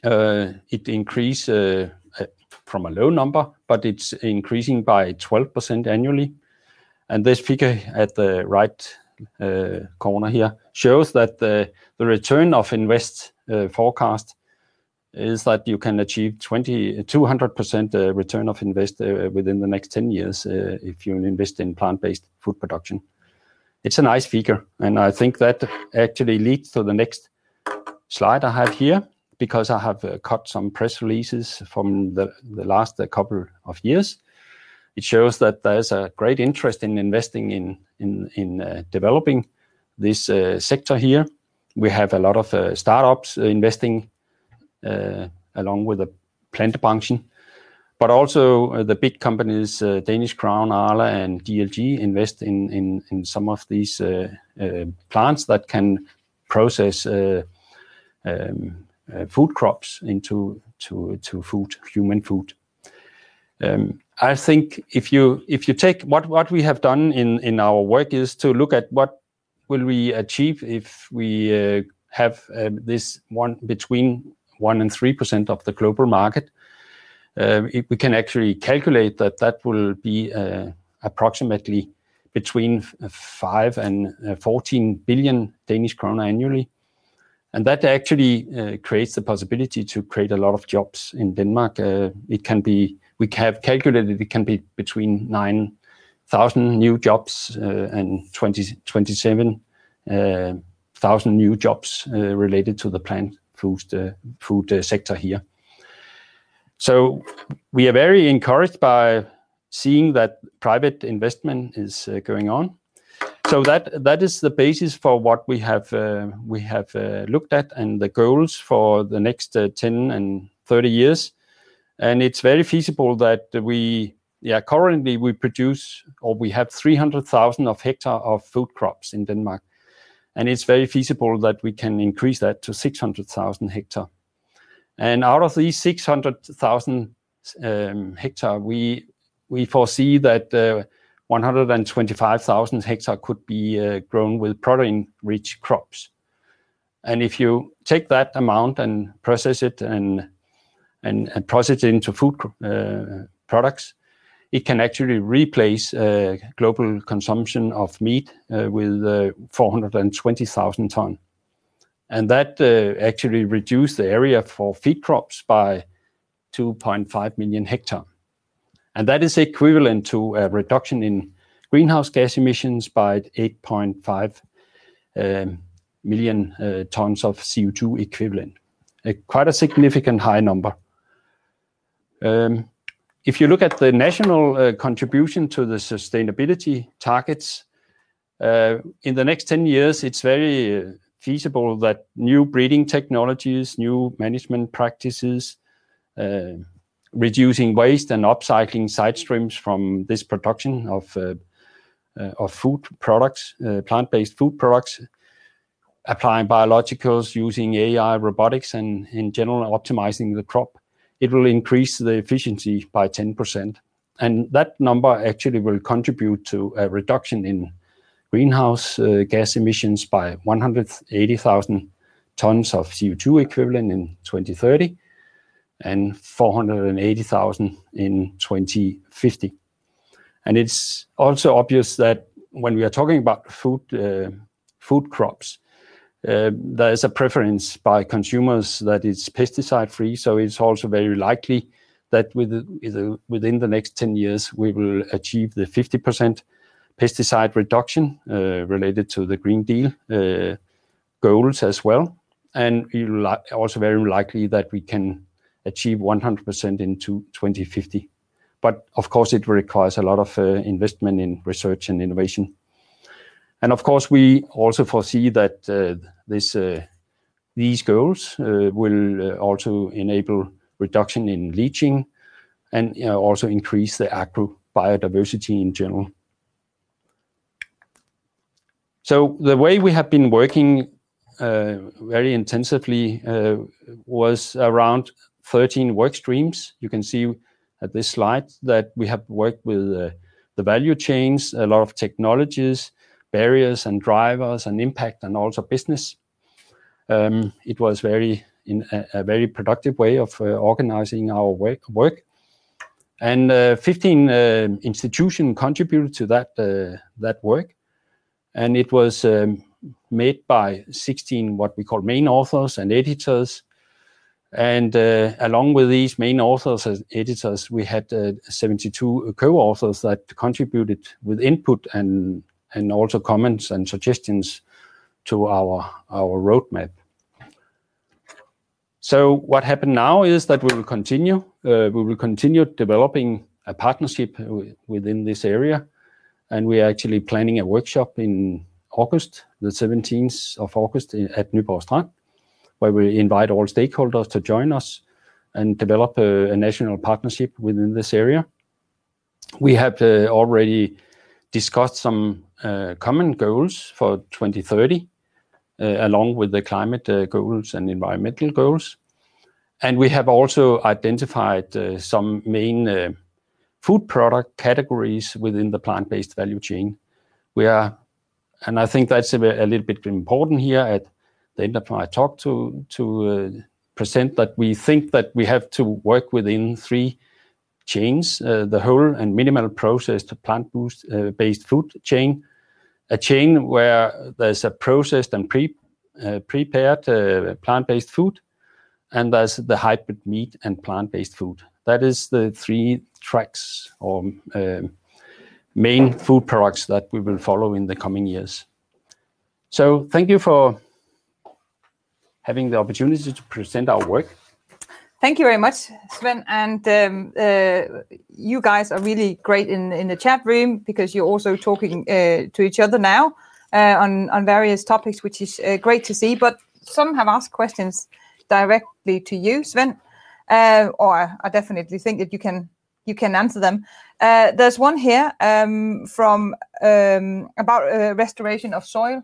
Uh, it increased uh, uh, from a low number, but it's increasing by 12% annually. And this figure at the right corner here shows that the return of invest forecast is that you can achieve 20, 200% uh, return of invest uh, within the next 10 years uh, if you invest in plant-based food production. It's a nice figure, and I think that actually leads to the next slide I have here, because I have cut some press releases from the last couple of years. It shows that there's a great interest in investing in developing this sector here. We have a lot of startups investing Uh, along with the Plantebranchen, but also uh, the big companies, uh, Danish Crown, Arla, and DLG invest in some of these plants that can process um, food crops into food, human food. Um, I think if you if you take what we have done in our work is to look at what will we achieve if we have this one between 1% and 3% of the global market. Uh, we can actually calculate that that will be uh, approximately between 5 billion and uh, 14 billion Danish kroner annually. And that actually creates the possibility to create a lot of jobs in Denmark. Uh it can be we have calculated it can be between 9,000 new jobs and 27,000 new jobs related to the plant food uh, uh, sector here. So we are very encouraged by seeing that private investment is uh, going on. So that that is the basis for what we have we have looked at and the goals for the next 10 and 30 years. And it's very feasible that we yeah currently we produce or we have 300,000 hectare of food crops in Denmark, and it's very feasible that we can increase that to 600,000 hectare. And out of these 600,000 um, hectare, we foresee that uh, 125,000 hectare could be uh, grown with protein-rich crops. And if you take that amount and process it and process it into food uh, products, it can actually replace uh, global consumption of meat uh, with uh, 420,000 ton. And that actually reduce the area for feed crops by 2.5 million hectare. And that is equivalent to a reduction in greenhouse gas emissions by 8.5 million tons of CO2 equivalent. Quite a significant high number. Um, If you look at the national uh, contribution to the sustainability targets, uh, in the next 10 years, it's very uh, feasible that new breeding technologies, new management practices, reducing waste and upcycling side streams from this production of of food products, plant-based food products, applying biologicals, using AI, robotics, and in general, optimizing the crop, it will increase the efficiency by 10%. And that number actually will contribute to a reduction in greenhouse uh, gas emissions by 180,000 tons of CO2 equivalent in 2030 and 480,000 in 2050. And It's also obvious that when we are talking about food uh, crops, Uh, there is a preference by consumers that it's pesticide-free. So it's also very likely that within the next 10 years, we will achieve the 50% pesticide reduction uh, related to the Green Deal uh, goals as well. And also very likely that we can achieve 100% in 2050. But Of course, it requires a lot of investment in research and innovation. And of course, we also foresee that uh, uh, these goals uh, will also enable reduction in leaching and also increase the agro-biodiversity in general. So the way we have been working very intensively was around 13 work streams. You can see at this slide that we have worked with the value chains, a lot of technologies, barriers and drivers, and impact, and also business. Um, it was very in a very productive way of uh, organizing our work. And uh, 15 uh, institutions contributed to that that work. And it was um, made by 16 what we call main authors and editors. And along with these main authors and editors, we had 72 co-authors that contributed with input and also comments and suggestions to our roadmap. So what happened now is that we will continue uh, We will continue developing a partnership within this area. And we are actually planning a workshop in August, the 17th of August at Nyborg Strand, where we invite all stakeholders to join us and develop a national partnership within this area. We have uh, already discussed some uh, common goals for 2030, uh, along with the climate uh, goals and environmental goals. And we have also identified some main food product categories within the plant-based value chain. We are, and I think that's a little bit important here at the end of my talk to present that we think that we have to work within three chains: uh, the whole and minimal processed plant-based uh, food chain, a chain where there's a processed and uh, prepared plant-based food, and there's the hybrid meat and plant-based food. That is the three tracks or main food products that we will follow in the coming years. So thank you for having the opportunity to present our work. Thank you very much, Svend. Um, uh, you guys are really great in in the chat room because you're also talking uh, to each other now uh, on on various topics, which is great to see. But some have asked questions directly to you, Svend, or I definitely think that you can you can answer them. There's one here um, from um, about restoration of soil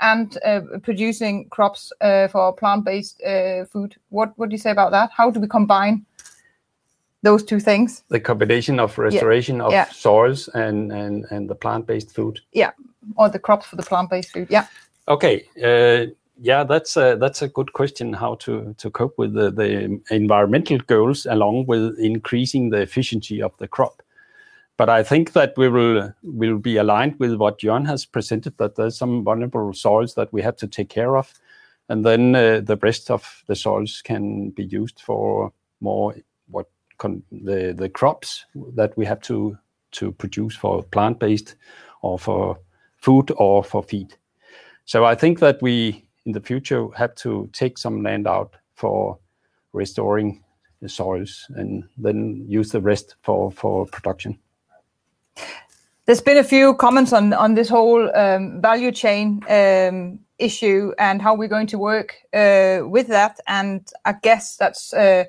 and uh, producing crops uh, for plant-based uh, food. What do you say about that? How do we combine those two things? The combination of restoration of soils and and, and the plant-based food? Yeah, or the crops for the plant-based food. Yeah. Okay. Yeah, that's that's a good question, how to to cope with the environmental goals along with increasing the efficiency of the crop. I think that we will will be aligned with what Jørgen has presented, that there's some vulnerable soils that we have to take care of. And then uh, the rest of the soils can be used for more what the crops that we have to to produce for plant-based or for food or for feed. So I think that we, in the future have to take some land out for restoring the soils and then use the rest for production. There's been a few comments on on this whole um, value chain um, issue and how we're going to work uh, with that. And I guess that's uh,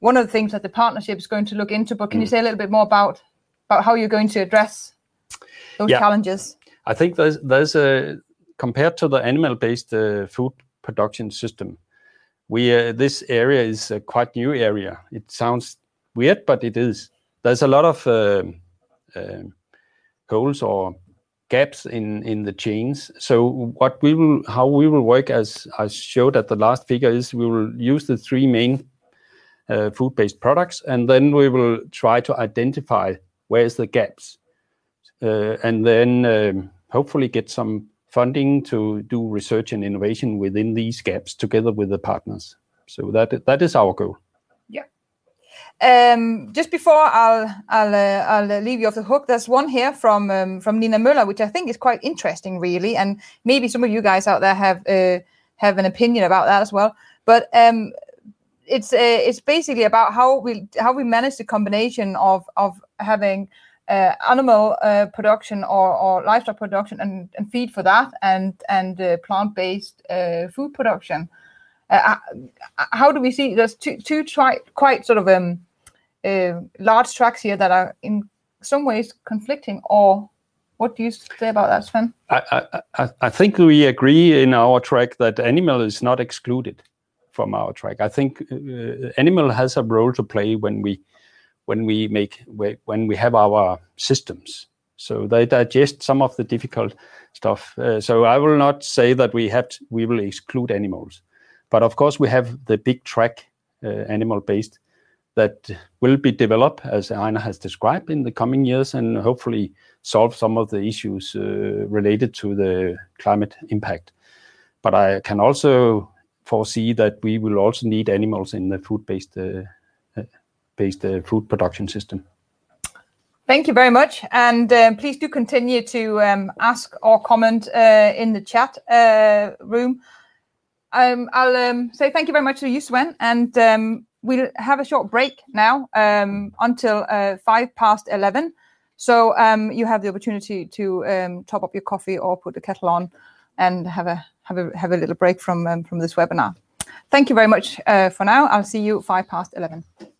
one of the things that the partnership is going to look into. But can you mm. say a little bit more about about how you're going to address those challenges? I think there's a, compared to the animal-based uh, food production system, we this area is a quite new area. It sounds weird, but it is. There's a lot of Um, holes or gaps in in the chains. So what we will, how we will work, as I showed at the last figure, is we will use the three main uh, food-based products, and then we will try to identify where's the gaps are, and then um, hopefully get some funding to do research and innovation within these gaps together with the partners. So that that is our goal. Yeah. Just before I'll I'll uh, I'll leave you off the hook, there's one here from um, from Nina Müller, which I think is quite interesting, really. And maybe some of you guys out there have uh, have an opinion about that as well. But um, it's uh, it's basically about how we how we manage the combination of of having uh, animal uh, production or livestock production and feed for that and and plant-based food production. Uh, uh, uh, how do we see there's two two quite sort of um, large tracks here that are in some ways conflicting? Or what do you say about that, Svend I I think we agree in our track that animal is not excluded from our track. I think animal has a role to play when we when we make when we have our systems. So they digest some of the difficult stuff. So I will not say that we have to, we will exclude animals. But of course, we have the big track, uh, animal-based, that will be developed, as Ejnar has described, in the coming years and hopefully solve some of the issues uh, related to the climate impact. But I can also foresee that we will also need animals in the food-based uh, food production system. Thank you very much. And please do continue to um, ask or comment in the chat room. Um, I'll um, say thank you very much to you, Svend. Um, we'll have a short break now until uh, 11:05 A.M. You have the opportunity to top up your coffee or put the kettle on and have a have a have a little break from from this webinar. Thank you very much uh, for now. I'll see you at 11:05 A.M.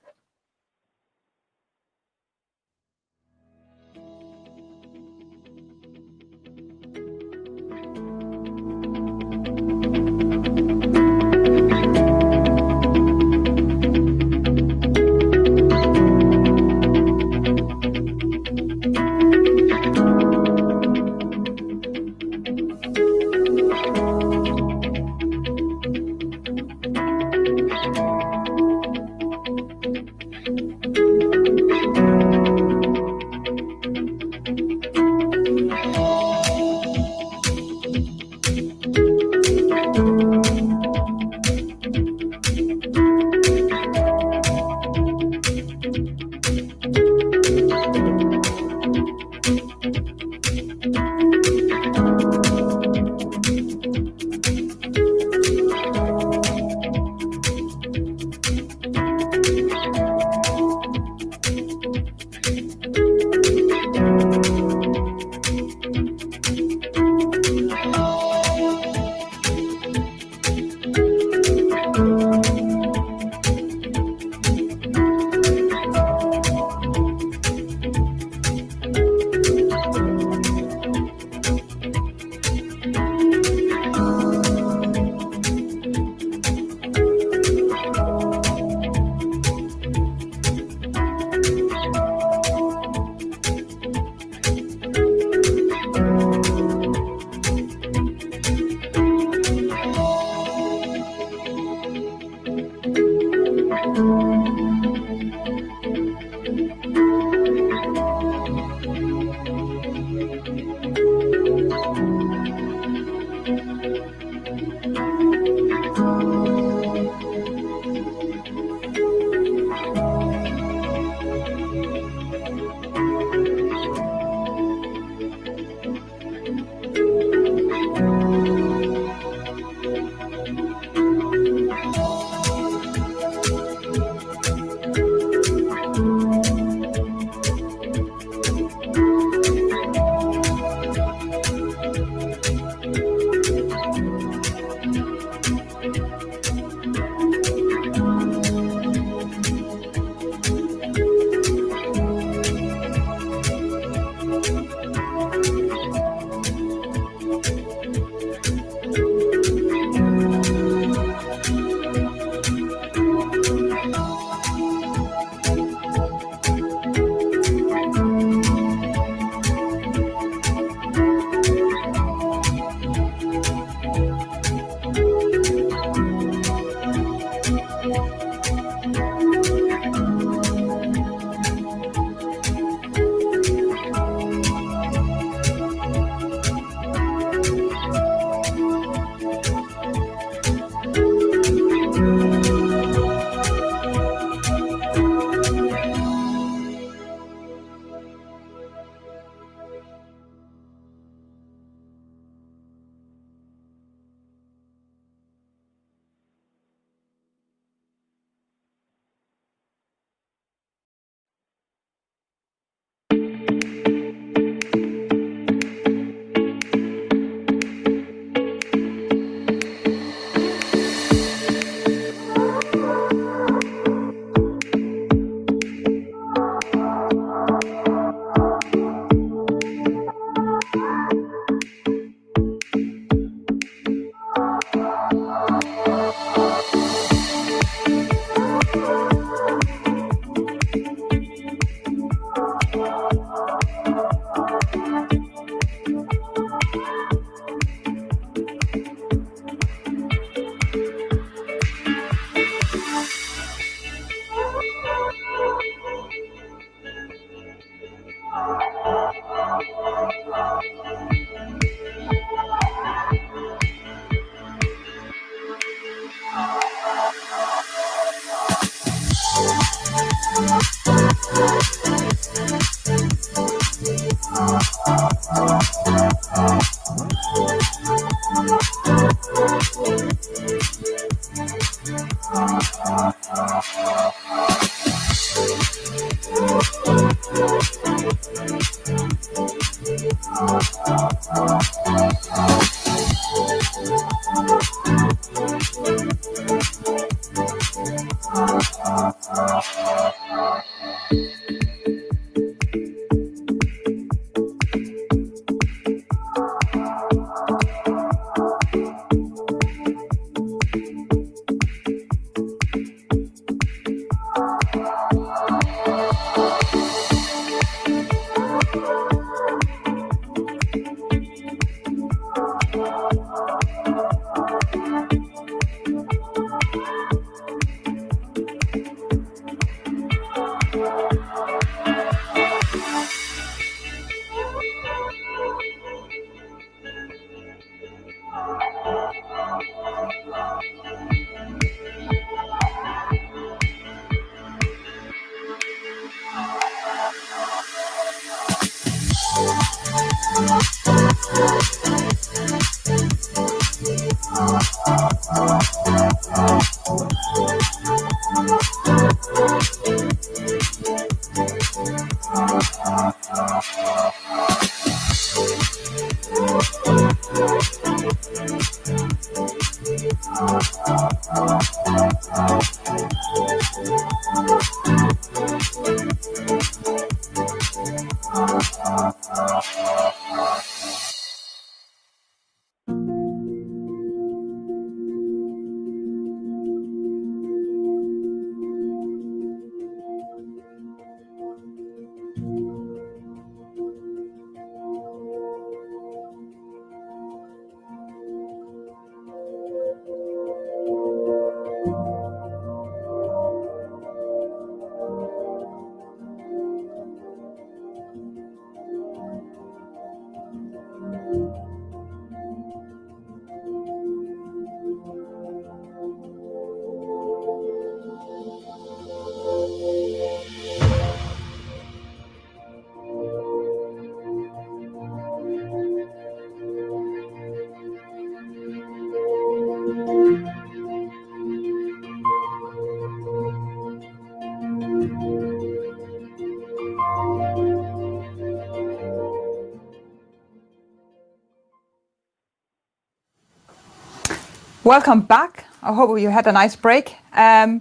Welcome back. I hope you had a nice break. Um,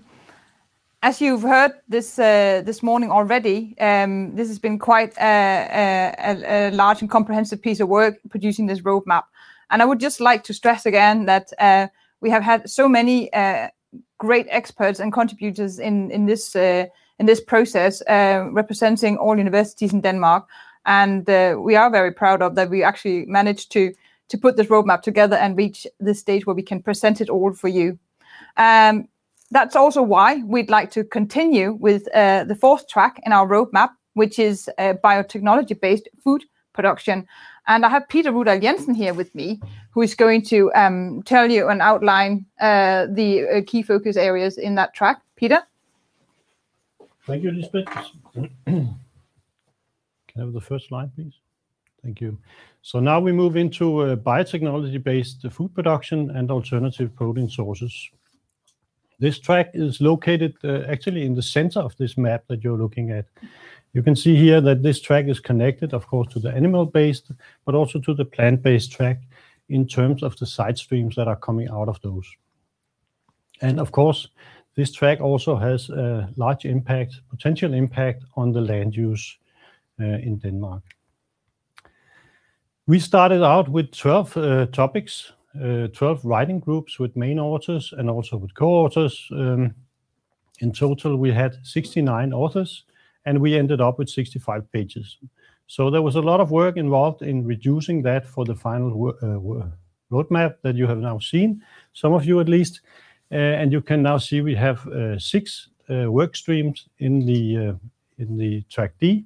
as you've heard this uh, this morning already, um, this has been quite a large and comprehensive piece of work producing this roadmap. And I would just like to stress again that uh, we have had so many uh, great experts and contributors in in this uh in this process representing all universities in Denmark. And we are very proud of that we actually managed to put this roadmap together and reach this stage where we can present it all for you. Um, that's also why we'd like to continue with uh, the fourth track in our roadmap, which is uh, biotechnology-based food production. And I have Peter Ruhdal Jensen here with me, who is going to um, tell you and outline uh, the key focus areas in that track. Peter? Thank you, Lisbeth. Can I have the first slide, please? Thank you. So now we move into uh, biotechnology-based food production and alternative protein sources. This track is located uh, actually in the center of this map that you're looking at. You can see here that this track is connected, of course, to the animal-based, but also to the plant-based track in terms of the side streams that are coming out of those. And of course, this track also has a large impact, potential impact on the land use uh, in Denmark. We started out with 12 uh, topics, uh, 12 writing groups with main authors and also with co-authors. Um, in total, we had 69 authors, and we ended up with 65 pages. So there was a lot of work involved in reducing that for the final uh, roadmap that you have now seen, some of you at least. And you can now see we have six work streams in the in the track D.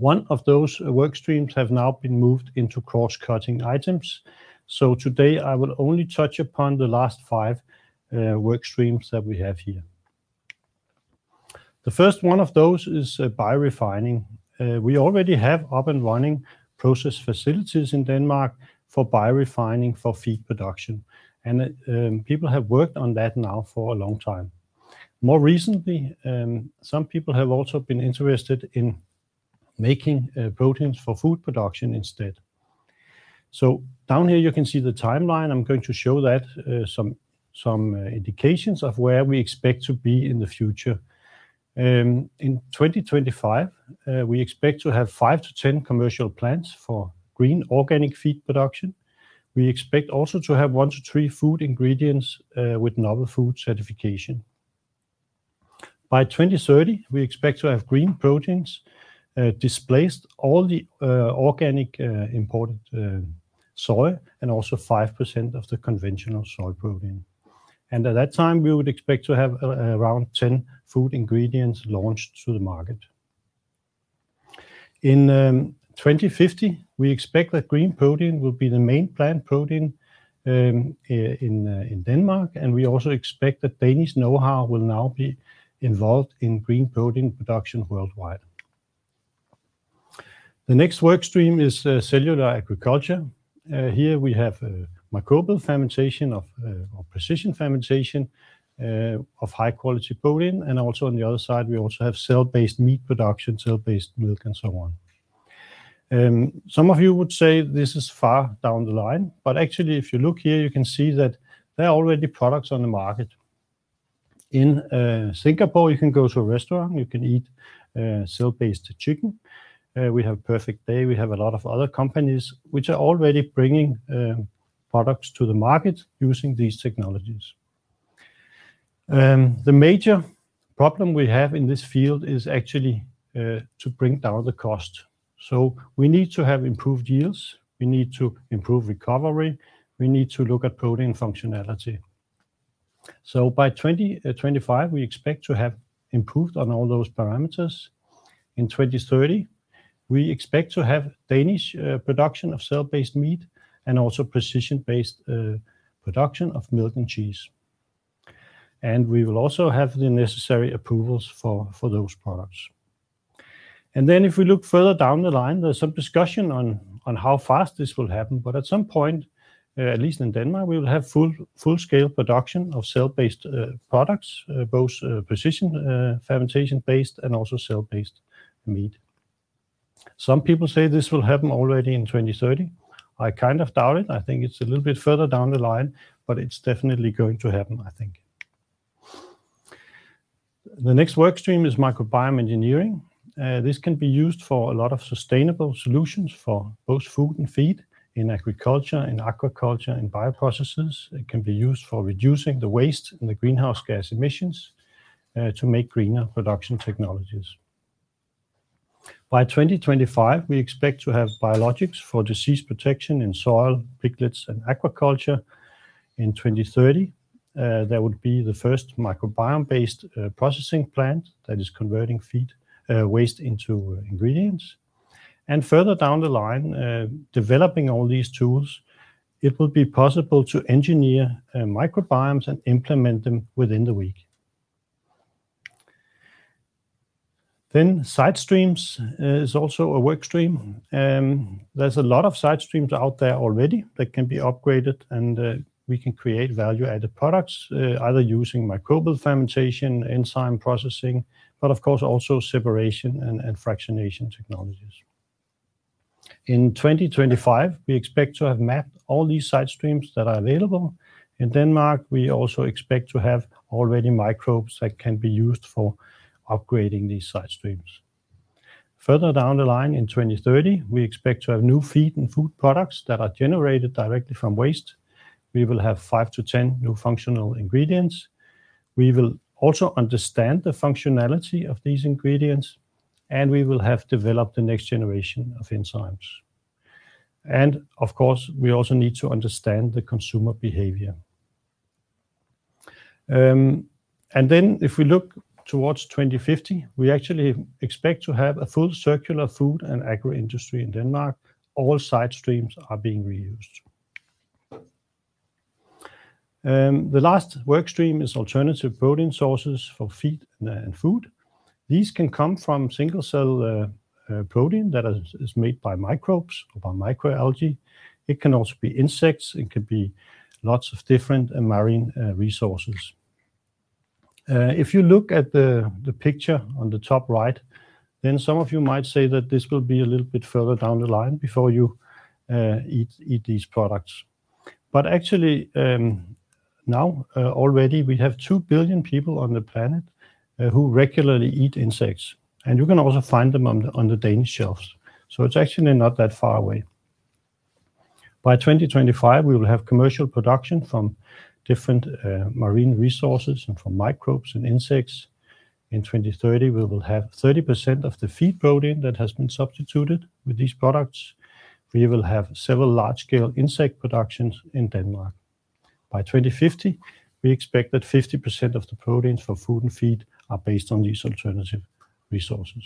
One of those uh, work streams have now been moved into cross-cutting items. So today I will only touch upon the last five uh, work streams that we have here. The first one of those is uh, biorefining. We already have up and running process facilities in Denmark for biorefining for feed production. And um, people have worked on that now for a long time. More recently, um, some people have also been interested in making uh, proteins for food production instead. So down here you can see the timeline. I'm going to show that uh, some uh, indications of where we expect to be in the future. Um, in 2025, we expect to have five to ten commercial plants for green organic feed production. We expect also to have one to three food ingredients with novel food certification. By 2030, we expect to have green proteins Uh, displaced all the uh, organic uh, imported soy and also 5% of the conventional soy protein. And at that time, we would expect to have around 10 food ingredients launched to the market. In um, 2050, we expect that green protein will be the main plant protein um, in Denmark, and we also expect that Danish know-how will now be involved in green protein production worldwide. The next work stream is uh, cellular agriculture. Uh, here we have uh, microbial fermentation or precision fermentation of high quality protein, and also on the other side, we also have cell-based meat production, cell-based milk, and so on. Um, some of you would say this is far down the line, but actually, if you look here, you can see that there are already products on the market. In Singapore, you can go to a restaurant, you can eat cell-based chicken. Uh, we have Perfect Day, we have a lot of other companies which are already bringing um, products to the market using these technologies. Um, the major problem we have in this field is actually uh, to bring down the cost. So we need to have improved yields, we need to improve recovery, we need to look at protein functionality. So by 2025, uh, we expect to have improved on all those parameters. In 2030, we expect to have Danish uh, production of cell-based meat and also precision-based uh, production of milk and cheese. And we will also have the necessary approvals for those products. And then if we look further down the line, there's some discussion on how fast this will happen. But at some point, uh, at least in Denmark, we will have full-scale production of cell-based products, both precision fermentation-based and also cell-based meat. Some people say this will happen already in 2030. I kind of doubt it. I think it's a little bit further down the line, but it's definitely going to happen, I think. The next work stream is microbiome engineering. Uh, this can be used for a lot of sustainable solutions for both food and feed in agriculture, in aquaculture, in bioprocesses. It can be used for reducing the waste and the greenhouse gas emissions uh, to make greener production technologies. By 2025, we expect to have biologics for disease protection in soil, piglets, and aquaculture. In 2030, uh, there would be the first microbiome-based uh, processing plant that is converting feed uh, waste into ingredients. And further down the line, developing all these tools, it will be possible to engineer microbiomes and implement them within the week. Then side streams uh, is also a work stream. Um, there's a lot of side streams out there already that can be upgraded, and uh, we can create value-added products uh, either using microbial fermentation, enzyme processing, but of course also separation and fractionation technologies. In 2025, we expect to have mapped all these side streams that are available. In Denmark, we also expect to have already microbes that can be used for upgrading these side streams. Further down the line in 2030, we expect to have new feed and food products that are generated directly from waste. We will have 5-10 new functional ingredients. We will also understand the functionality of these ingredients, and we will have developed the next generation of enzymes. And of course, we also need to understand the consumer behavior. Um, and then if we look towards 2050, we actually expect to have a full circular food and agri industry in Denmark. All side streams are being reused. Um, the last work stream is alternative protein sources for feed and uh, food. These can come from single-cell uh, uh, protein that is made by microbes or by microalgae. It can also be insects. It could be lots of different marine resources. Uh, if you look at the picture on the top right, then some of you might say that this will be a little bit further down the line before you uh, eat these products. But actually, um, now uh, already we have 2 billion people on the planet who regularly eat insects, and you can also find them on the Danish shelves. So it's actually not that far away. By 2025, we will have commercial production from different uh, marine resources and from microbes and insects. In 2030, we will have 30% of the feed protein that has been substituted with these products. We will have several large-scale insect productions in Denmark. By 2050, we expect that 50% of the proteins for food and feed are based on these alternative resources.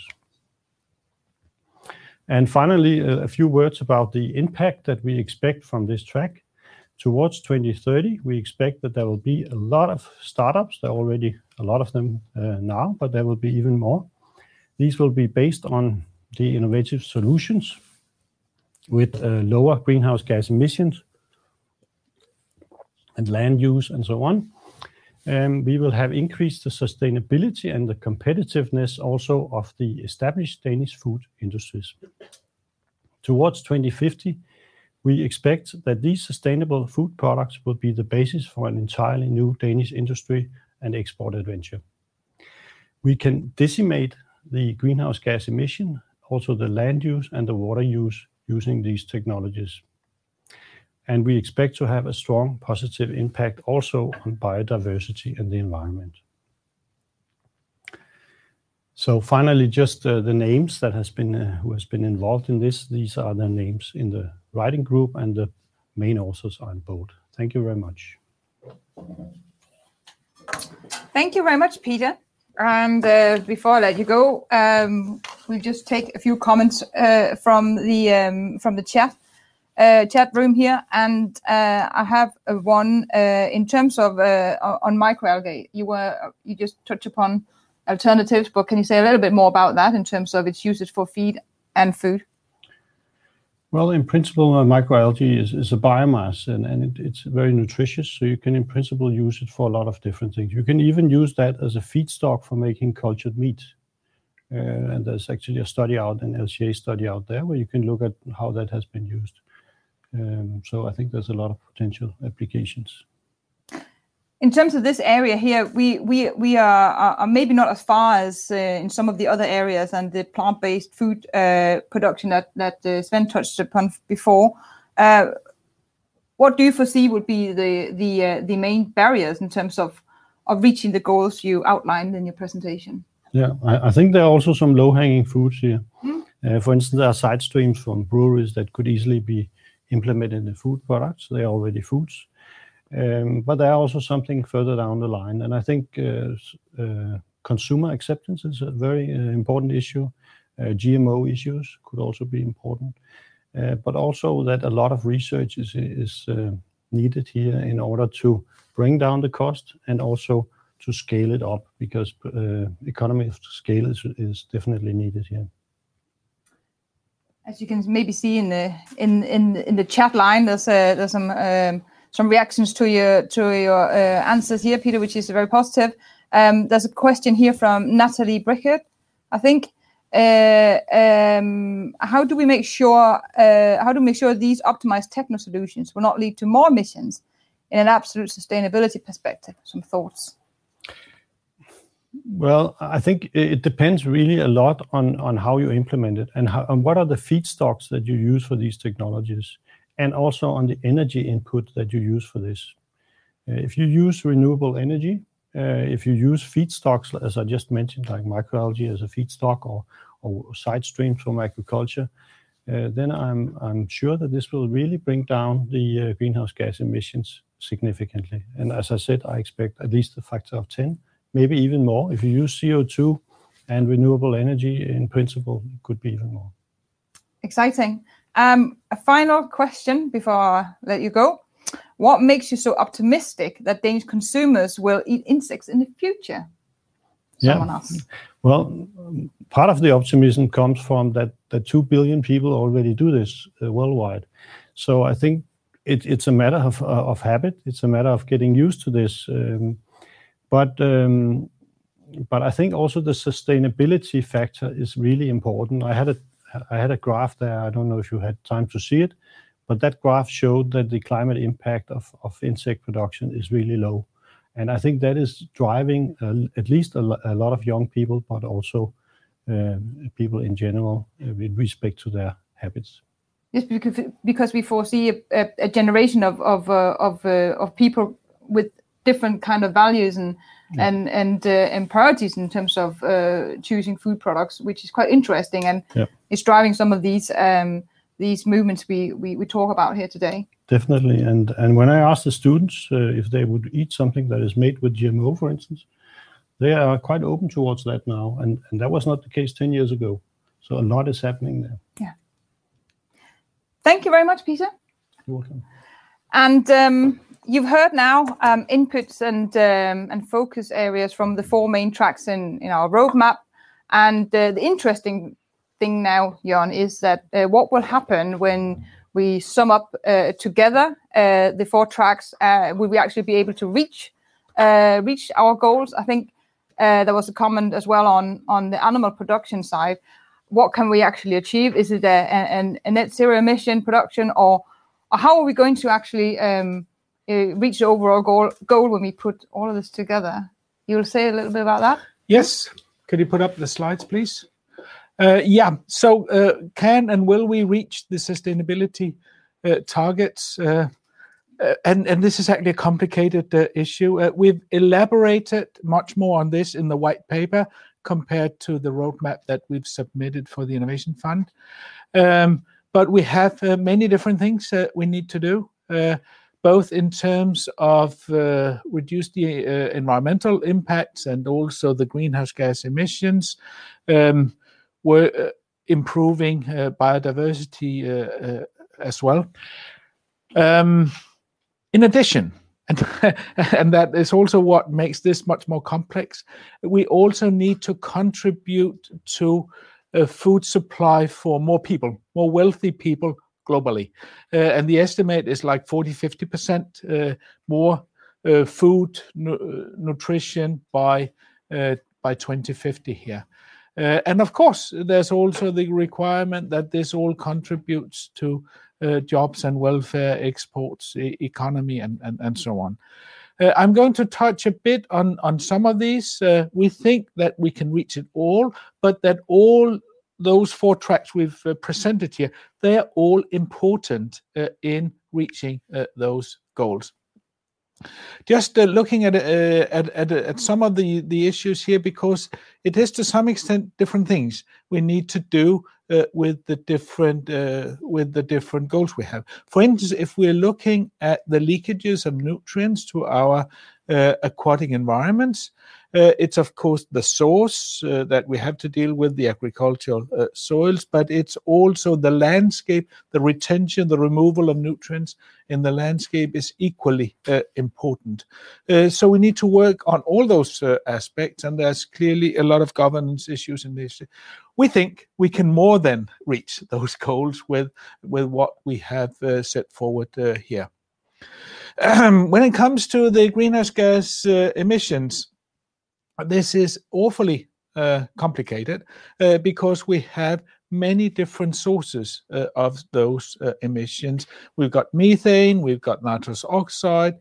And finally, a few words about the impact that we expect from this track. Towards 2030, we expect that there will be a lot of startups. There are already a lot of them uh, now, but there will be even more. These will be based on the innovative solutions with uh, lower greenhouse gas emissions and land use and so on. Um, we will have increased the sustainability and the competitiveness also of the established Danish food industries. Towards 2050, we expect that these sustainable food products will be the basis for an entirely new Danish industry and export adventure. We can decimate the greenhouse gas emission, also the land use and the water use, using these technologies. And we expect to have a strong positive impact also on biodiversity and the environment. So finally, just uh, the names that has been uh, who has been involved in this. These are the names in the writing group, and the main authors are in bold. Thank you very much. Thank you very much, Peter. And uh, before I let you go, um, we'll just take a few comments uh, from the um, from the chat uh, chat room here. And I have one in terms of on microalgae. You were you just touched upon alternatives, but can you say a little bit more about that in terms of its usage for feed and food? Well, in principle, uh, microalgae is a biomass, and and it's very nutritious, so you can, in principle, use it for a lot of different things. You can even use that as a feedstock for making cultured meat. Uh, and there's actually a study out, an LCA study out there, where you can look at how that has been used. Um, so I think there's a lot of potential applications. In terms of this area here, we we we are maybe not as far as uh, in some of the other areas and the plant-based food uh, production that that uh, Svend touched upon before. What do you foresee would be the the the main barriers in terms of of reaching the goals you outlined in your presentation? Yeah. I think there are also some low-hanging fruits here. Hmm? For instance, there are side streams from breweries that could easily be implemented in the food products. They are already foods. Um, but there are also something further down the line, and I think uh, uh, consumer acceptance is a very uh, important issue. GMO issues could also be important, but also that a lot of research is is needed here in order to bring down the cost and also to scale it up, because economy of scale is is definitely needed here. As you can maybe see in the in in, in the chat line, there's some um, reactions to your to your uh, answers here, Peter, which is very positive. Um, there's a question here from Natalie Bricket. I think, uh, um, how do we make sure uh, how do we make sure these optimized techno solutions will not lead to more emissions in an absolute sustainability perspective? Some thoughts. Well, I think it depends really a lot on on how you implement it and, how, and what are the feedstocks that you use for these technologies, and also on the energy input that you use for this. Uh, if you use renewable energy, uh, if you use feedstocks, as I just mentioned, like microalgae as a feedstock or side streams from agriculture, uh, then I'm sure that this will really bring down the greenhouse gas emissions significantly. And as I said, I expect at least a factor of 10, maybe even more. If you use CO2 and renewable energy, in principle, it could be even more. Exciting. Um, a final question before I let you go: What makes you so optimistic that Danish consumers will eat insects in the future? someone else? Well, part of the optimism comes from that 2 billion people already do this uh, worldwide. So I think it's a matter uh, of habit. It's a matter of getting used to this. Um, but um, but I think also the sustainability factor is really important. I had a graph there. I don't know if you had time to see it, but that graph showed that the climate impact of of insect production is really low. And I think that is driving uh, at least a a lot of young people, but also um, people in general uh, with respect to their habits. Yes, because we foresee a generation of of uh, of of people with different kind of values and Uh, priorities in terms of uh, choosing food products, which is quite interesting and is driving some of these um, these movements we we talk about here today. Definitely. And and when I ask the students uh, if they would eat something that is made with GMO, for instance, they are quite open towards that now. And and that was not the case 10 years ago. So a lot is happening there. Yeah. Thank you very much, Peter. You're welcome. And um, you've heard now um, inputs and um, and focus areas from the four main tracks in in our roadmap. And uh, the interesting thing now, Jørgen, is that uh, what will happen when we sum up uh, together the four tracks? Will we actually be able to reach reach our goals? I think there was a comment as well on the animal production side. What can we actually achieve? Is it a net zero emission production, or how are we going to actually um, reach the overall goal when we put all of this together? You'll say a little bit about that? Yes. Could you put up the slides, please? Uh, yeah. So uh, can and will we reach the sustainability uh, targets? And and this is actually a complicated issue. We've elaborated much more on this in the white paper compared to the roadmap that we've submitted for the Innovation Fund. Um, but we have many different things we need to do, both in terms of uh, reducing the uh, environmental impacts and also the greenhouse gas emissions, um, we're uh, improving biodiversity as well. Um, in addition, and that is also what makes this much more complex, we also need to contribute to a food supply for more people, more wealthy people globally. Uh, and the estimate is like 40%-50% uh, more uh, food nutrition by by 2050 here. And of course, there's also the requirement that this all contributes to jobs and welfare, exports, economy, and and so on. I'm going to touch a bit on some of these. We think that we can reach it all, but that all those four tracks we've uh, presented here, they are all important uh, in reaching uh, those goals. Just looking at at at some of the issues here, because it is to some extent different things we need to do with the different with the different goals we have. For instance, if we're looking at the leakages of nutrients to our Uh, aquatic environments, uh, it's of course the source uh, that we have to deal with, the agricultural soils, but it's also the landscape, the retention, the removal of nutrients in the landscape is equally important. So we need to work on all those aspects, and there's clearly a lot of governance issues in this. We think we can more than reach those goals with with what we have set forward here. When it comes to the greenhouse gas uh, emissions, this is awfully uh, complicated uh, because we have many different sources of those emissions. We've got methane, we've got nitrous oxide,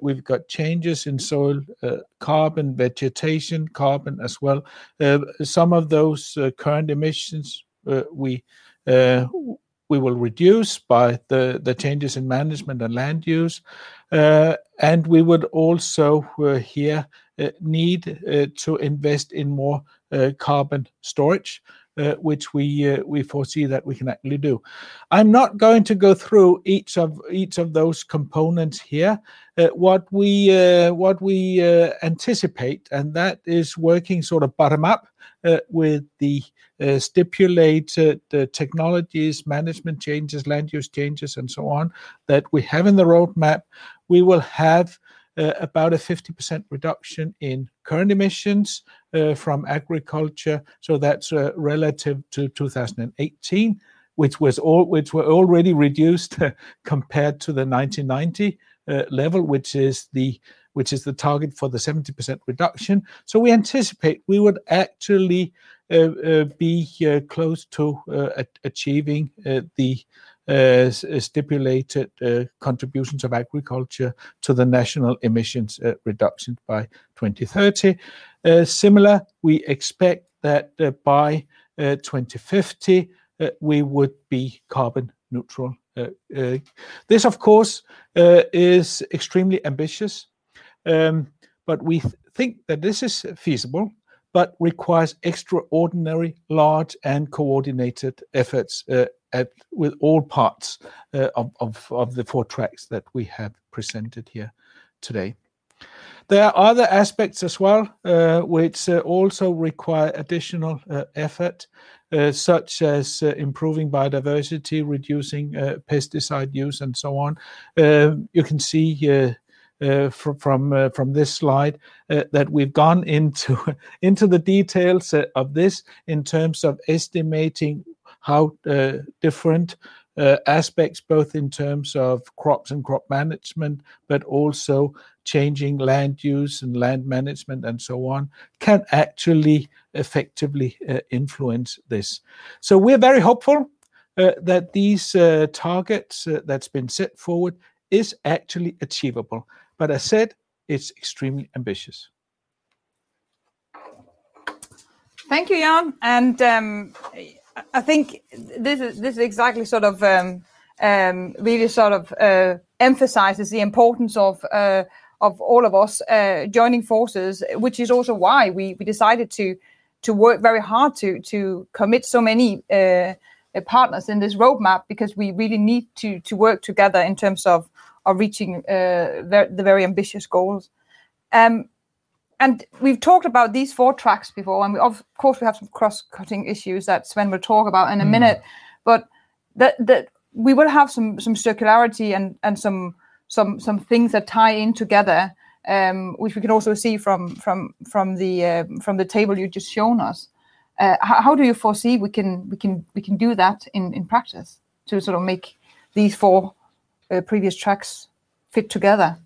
we've got changes in soil carbon, vegetation carbon as well. Some of those current emissions we will reduce by the the changes in management and land use. Uh, and we would also uh, here uh, need to invest in more carbon storage, Uh, which we uh, we foresee that we can actually do. I'm not going to go through each of each of those components here. Uh, what we anticipate, and that is working sort of bottom up with the stipulated technologies, management changes, land use changes, and so on that we have in the roadmap, we will have Uh, about a 50% reduction in current emissions uh, from agriculture. So that's uh, relative to 2018, which was all which were already reduced compared to the 1990 level, which is the which is the target for the 70% reduction. So we anticipate we would actually be close to achieving the Uh, uh, stipulated uh, contributions of agriculture to the national emissions reduction by 2030. Similar, we expect that by 2050, we would be carbon neutral. This, of course, is extremely ambitious, um, but we think that this is feasible, but requires extraordinary large and coordinated efforts with all parts uh, of of the four tracks that we have presented here today. There are other aspects as well, uh, which uh, also require additional effort, such as improving biodiversity, reducing pesticide use, and so on. You can see from this slide that we've gone into into the details of this in terms of estimating how uh, different uh, aspects, both in terms of crops and crop management, but also changing land use and land management and so on, can actually effectively uh, influence this. So we're very hopeful that these targets that's been set forward is actually achievable. But as said, it's extremely ambitious. Thank you, Jan. And um, I think this is this is exactly sort of um, um, really sort of uh, emphasizes the importance of uh, of all of us uh, joining forces, which is also why we we decided to to work very hard to to commit so many partners in this roadmap, because we really need to work together in terms of of reaching the very ambitious goals. Um, And we've talked about these four tracks before, and of course, we have some cross-cutting issues that Svend will talk about in a minute. But that we will have some some circularity and and some some some things that tie in together, um, which we can also see from from from the uh, from the table you just shown us. Uh, How do you foresee we can we can we can do that in in practice to sort of make these four previous tracks fit together?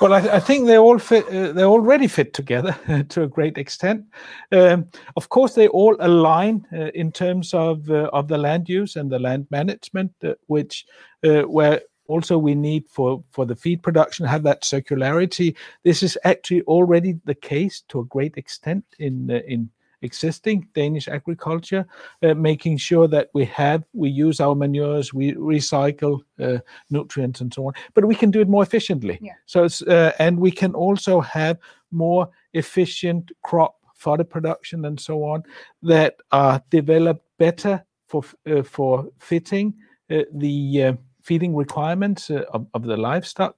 Well, I think they all fit. Uh, they already fit together to a great extent. Um, of course, they all align uh, in terms of uh, of the land use and the land management, uh, which where also we need for for the feed production have that circularity. This is actually already the case to a great extent in in existing Danish agriculture, uh, making sure that we have, we use our manures, we recycle uh, nutrients, and so on. But we can do it more efficiently. So uh, and we can also have more efficient crop fodder production and so on that are developed better for for fitting the feeding requirements of the livestock.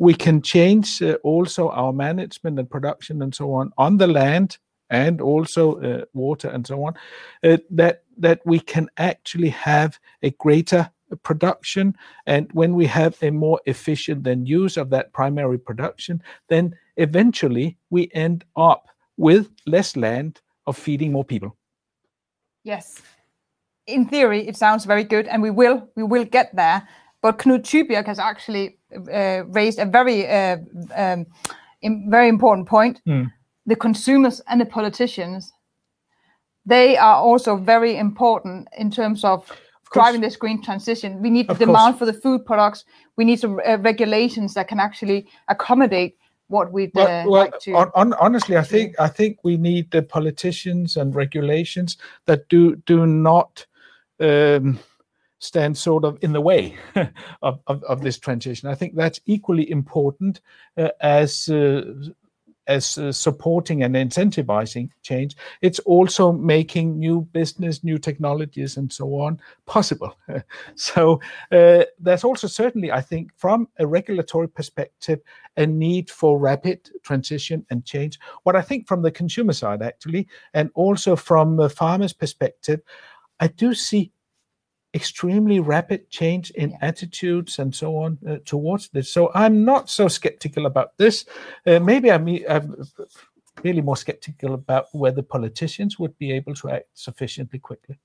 We can change also our management and production and so on on the land and also uh, water and so on, uh, that that we can actually have a greater production. And when we have a more efficient than use of that primary production, then eventually we end up with less land of feeding more people. Yes. In theory, it sounds very good, and we will we will get there. But Knut Tybjerg has actually uh, raised a very um, very important point. Hmm. The consumers and the politicians, they are also very important in terms of driving this green transition. We need the demand for the food products. We need some uh, regulations that can actually accommodate what we'd like to. Honestly, I think I think we need the politicians and regulations that do do not Um, stand sort of in the way of of this transition. I think that's equally important uh, as uh, Uh, supporting and incentivizing change. It's also making new business, new technologies, and so on possible. So uh, there's also certainly, I think, from a regulatory perspective, a need for rapid transition and change. What I think from the consumer side, actually, and also from the farmer's perspective, I do see extremely rapid change in attitudes and so on uh, towards this. So I'm not so skeptical about this. Uh, maybe I'm, I'm really more skeptical about whether politicians would be able to act sufficiently quickly.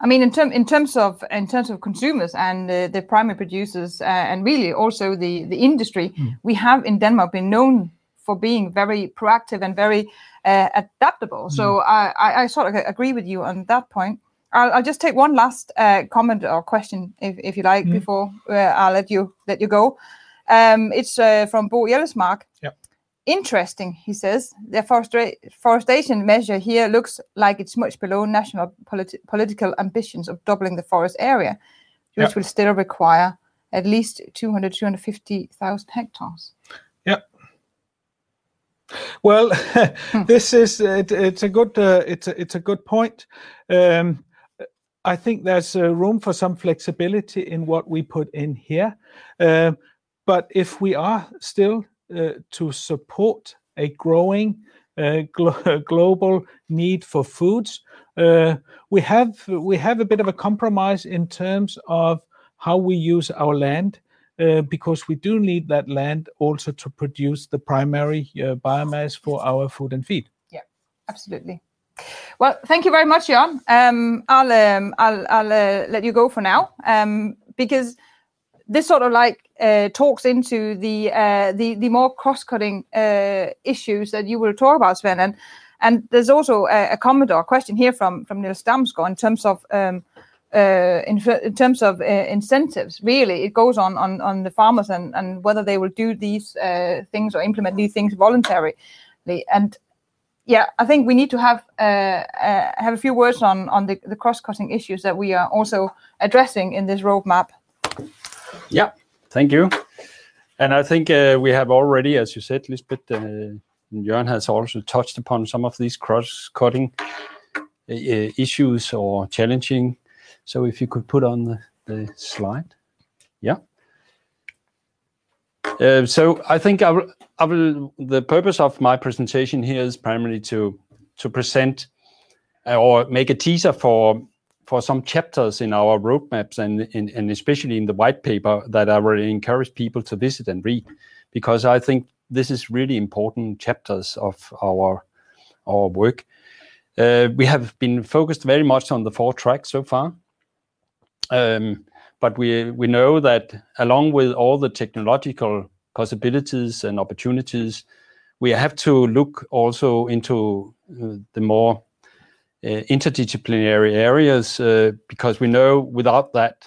I mean, in, term, in terms of in terms of consumers and uh, the primary producers, uh, and really also the the industry, mm. we have in Denmark been known for being very proactive and very uh, adaptable. Mm. So I, I, I, sort of agree with you on that point. I'll, I'll just take one last uh, comment or question, if, if you like, mm. before uh, I'll let you let you go. Um, it's uh, from Bo Jellesmark. Yep interesting, he says. The forestation measure here looks like it's much below national politi political ambitions of doubling the forest area, which will still require at least 200, 250,000 hectares. Yeah. Well, hmm. this is it, it's a good uh, it's a, it's a good point. Um, I think there's uh, room for some flexibility in what we put in here, uh, but if we are still uh, to support a growing uh, glo- global need for foods. We have we have a bit of a compromise in terms of how we use our land. Because we do need that land also to produce the primary biomass for our food and feed. Yeah, absolutely. Well, thank you very much, Jan. Um, I'll um, I'll, I'll uh, let you go for now um, because this sort of like uh, talks into the uh, the the more cross-cutting uh, issues that you will talk about, Svend. And and there's also a, a comment or a question here from from Niels Damsgaard in terms of um, uh, in, in, terms of uh, incentives. Really, it goes on on on the farmers and and whether they will do these things or implement these things voluntarily. And yeah, I think we need to have have a few words on on the, the cross-cutting issues that we are also addressing in this roadmap. Yeah, thank you. And I think uh, we have already, as you said, Lisbeth, uh, Jørgen has also touched upon some of these cross-cutting uh, issues or challenging. So if you could put on the, the slide. Yeah. Uh, so I think I will, I will, the purpose of my presentation here is primarily to to present uh, or make a teaser for for some chapters in our roadmaps and, in, and especially in the white paper that I really encourage people to visit and read because I think this is really important chapters of our our work. Uh, we have been focused very much on the four tracks so far, um, but we know that along with all the technological possibilities and opportunities, we have to look also into uh, the more uh, interdisciplinary areas uh, because we know without that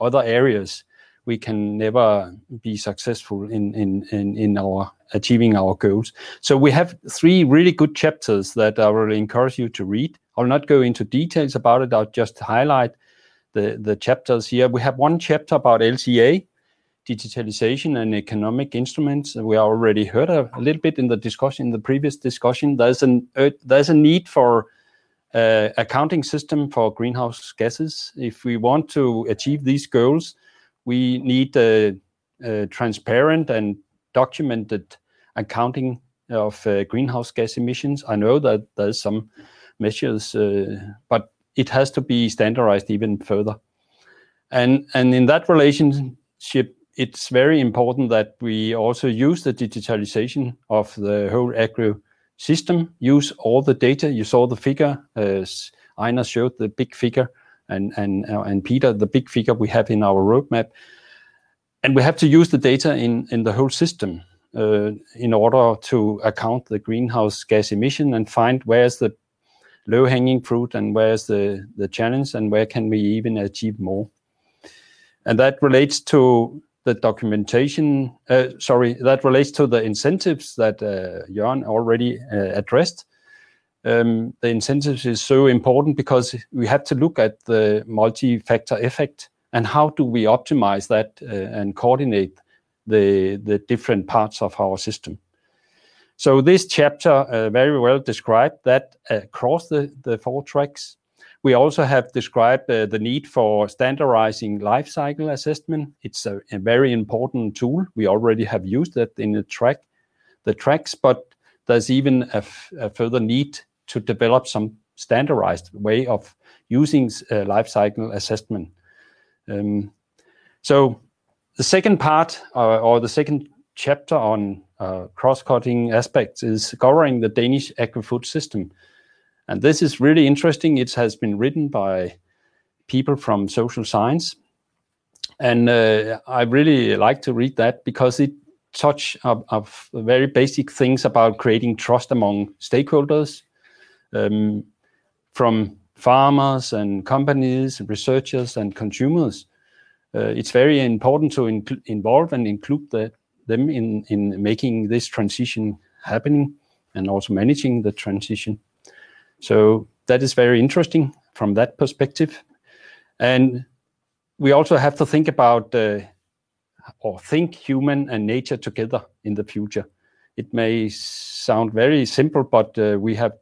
other areas we can never be successful in, achieving our goals. So we have three really good chapters that I will encourage you to read. I'll not go into details about it. I'll just highlight the, the chapters here. We have one chapter about LCA, digitalization and economic instruments. We already heard a, little bit in the discussion, in the previous discussion. There's an uh, there's a need for uh, accounting system for greenhouse gases. If we want to achieve these goals, we need a, a transparent and documented accounting of uh, greenhouse gas emissions. I know that there's some measures, uh, but it has to be standardized even further. And, and in that relationship, it's very important that we also use the digitalization of the whole agro system, use all the data. You saw the figure, as Ejnar showed the big figure, and, and, uh, and Peter, the big figure we have in our roadmap. And we have to use the data in, in the whole system uh, in order to account the greenhouse gas emission and find where's the low hanging fruit and where's the, the challenge and where can we even achieve more. And that relates to the documentation, uh, sorry, that relates to the incentives that uh, Jørn already uh, addressed. Um, the incentives is so important because we have to look at the multi-factor effect and how do we optimize that and coordinate the different parts of our system. So this chapter uh, very well described that across the, the four tracks, we also have described uh, the need for standardizing life cycle assessment. It's a, very important tool. We already have used it in the track, the tracks, but there's even a, further need to develop some standardized way of using uh, life cycle assessment. Um, so the second part uh, or the second chapter on Uh, cross-cutting aspects is covering the Danish agri-food system. And this is really interesting. It has been written by people from social science. And uh, I really like to read that because it touches of, very basic things about creating trust among stakeholders, um, from farmers and companies, researchers, and consumers. Uh, it's very important to involve and include them in in making this transition happening and also managing the transition. So that is very interesting from that perspective. And we also have to think about uh, or think human and nature together in the future. It may sound very simple, but uh, we have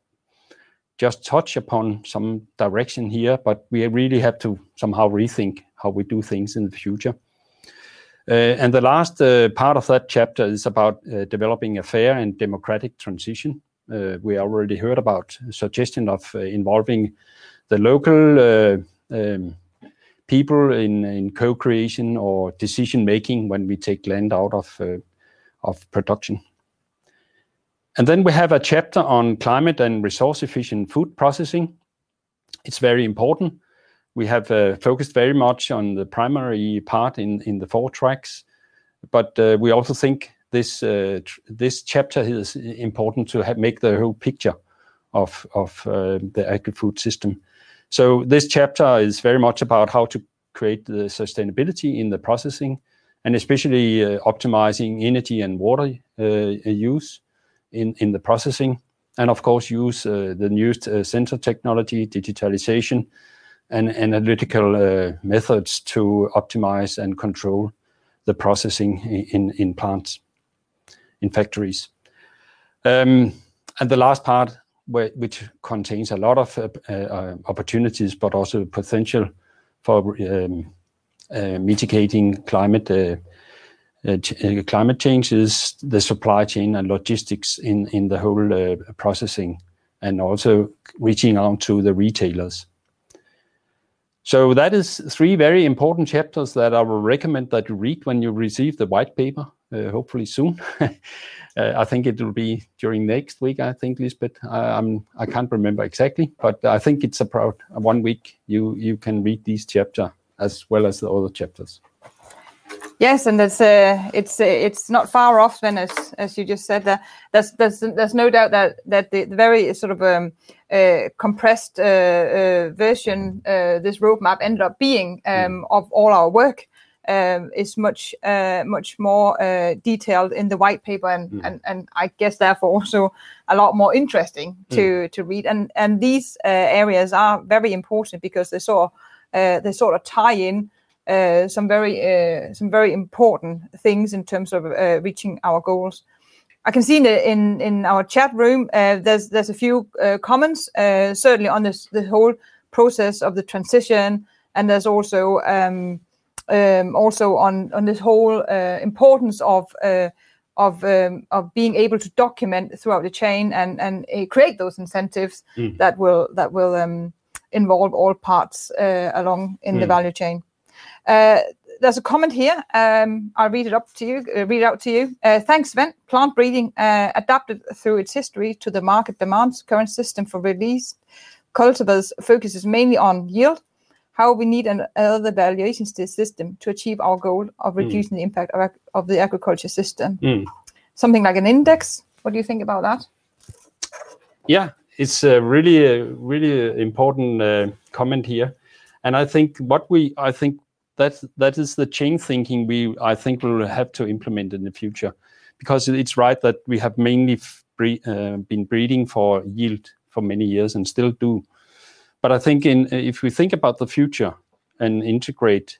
just touched upon some direction here, but we really have to somehow rethink how we do things in the future. Uh, and the last uh, part of that chapter is about uh, developing a fair and democratic transition. We already heard about suggestion of involving the local um, people in co-creation or decision-making when we take land out of production. And then we have a chapter on climate and resource-efficient food processing. It's very important. We have uh, focused very much on the primary part in the four tracks, but uh, we also think this uh, this chapter is important to make the whole picture of the agri-food system. So this chapter is very much about how to create the sustainability in the processing and especially optimizing energy and water use in the processing, and of course, use the newest sensor technology, digitalization, and analytical uh, methods to optimize and control the processing in plants, in factories. Um, and the last part, which contains a lot of uh, uh, opportunities, but also potential for um, mitigating climate change, is the supply chain and logistics in the whole processing and also reaching out to the retailers. So that is three very important chapters that I will recommend that you read when you receive the white paper, uh, hopefully soon. Uh, I think it will be during next week, I think, Lisbeth. I can't remember exactly, but I think it's about one week you you can read these chapter as well as the other chapters. Yes, and uh, it's uh, it's not far off, Svend, as you just said. There's there's there's no doubt that that the very sort of um, uh, compressed version this roadmap ended up being hmm. um, of all our work um, is much much more detailed in the white paper, and hmm. and and I guess therefore also a lot more interesting hmm. to to read. And and these areas are very important because they sort of tie in Uh, some very uh, some very important things in terms of uh, reaching our goals. I can see in in our chat room, uh, there's there's a few comments, certainly on the whole process of the transition, and there's also um, um, also on on this whole importance of um, of being able to document throughout the chain and create those incentives mm. that will that will involve all parts along in the mm. value chain. Uh, there's a comment here. Um, I'll read it up to you. Uh, read it out to you. Uh, thanks, Svend. Plant breeding uh, adapted through its history to the market demands. Current system for released cultivars focuses mainly on yield. How we need another valuation system to achieve our goal of hmm. reducing the impact of the agriculture system. Hmm. Something like an index. What do you think about that? Yeah, it's a really, really important comment here. And I think what we I think that is the chain thinking we I think we'll have to implement in the future because it's right that we have mainly uh, been breeding for yield for many years and still do. But I think if we think about the future and integrate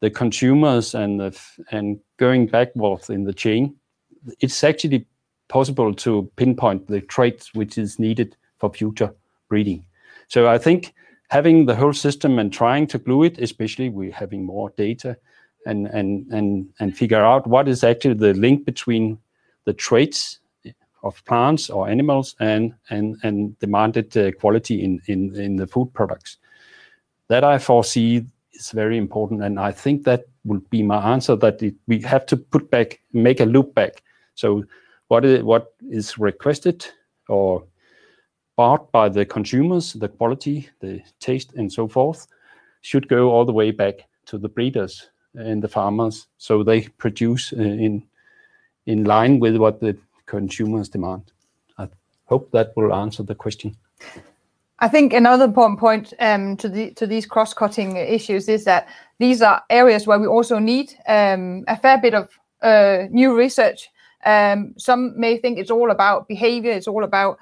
the consumers and and going backwards in the chain, it's actually possible to pinpoint the traits which is needed for future breeding. So I think having the whole system and trying to glue it, especially with having more data and and and and figure out what is actually the link between the traits of plants or animals and and and demanded uh, quality in in in the food products. That I foresee is very important, and I think that would be my answer, that we have to put back, make a loop back. So what is requested or bought by the consumers, the quality, the taste, and so forth, should go all the way back to the breeders and the farmers, so they produce uh, in in line with what the consumers demand. I hope that will answer the question. I think another important point um, to the to these cross-cutting issues is that these are areas where we also need um, a fair bit of uh, new research. Um, some may think it's all about behavior, it's all about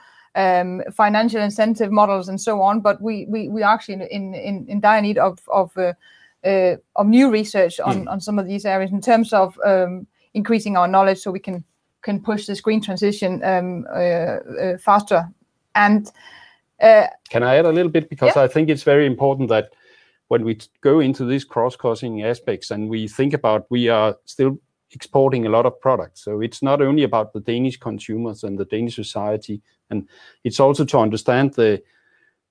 financial incentive models, and so on, but we are actually in in dire need of of uh of new research on on some of these areas in terms of um, increasing our knowledge so we can can push this green transition um faster. And Can I add a little bit? Yeah. Because I think it's very important that when we go into these cross-cutting aspects, and we think about we are still exporting a lot of products, so it's not only about the Danish consumers and the Danish society, and it's also to understand the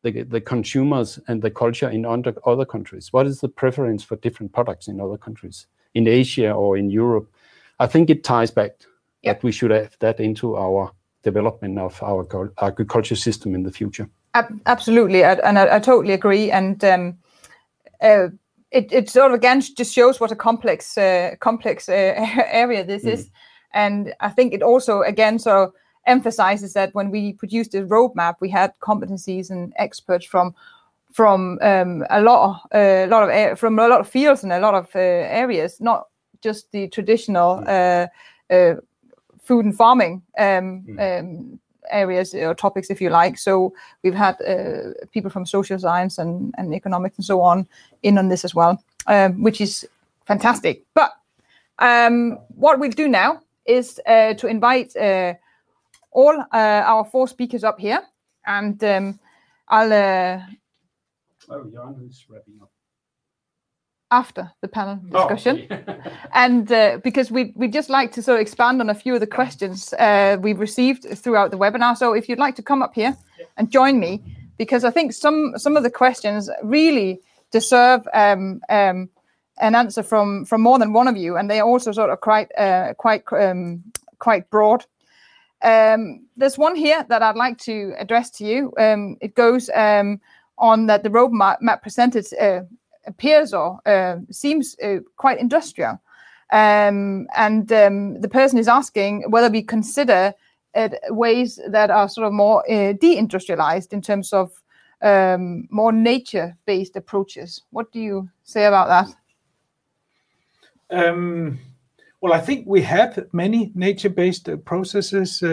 the consumers and the culture in other countries. What is the preference for different products in other countries, in Asia or in Europe? I think it ties back- Yeah... that we should have that into our development of our agriculture system in the future. Absolutely, and I totally agree, and um, uh, it it sort of again just shows what a complex uh, complex uh, area this is. Mm. and I think it also, again, so emphasizes that when we produced the roadmap, we had competencies and experts from from um a lot uh a lot of from a lot of fields and a lot of uh, areas, not just the traditional mm. food and farming um, mm. um, areas or topics, if you like. So we've had uh, people from social science and economics and so on in on this as well, um, which is fantastic. But um, what we'll do now is uh, to invite uh, all our four speakers up here, and um, I'll- Oh, Jan is wrapping up. After the panel oh, discussion. Oh. And, uh, because we'd just like to sort of expand on a few of the questions uh, we've received throughout the webinar. So if you'd like to come up here and join me, because I think some of the questions really deserve um, um, an answer from from more than one of you, and they're also sort of quite uh, quite um, quite broad. There's one here that I'd like to address to you. It goes on that the roadmap presented appears or um, seems uh, quite industrial. Um, and um, the person is asking whether we consider ways that are sort of more uh, de-industrialized in terms of more nature-based approaches. What do you say about that? Well, I think we have many nature-based uh, processes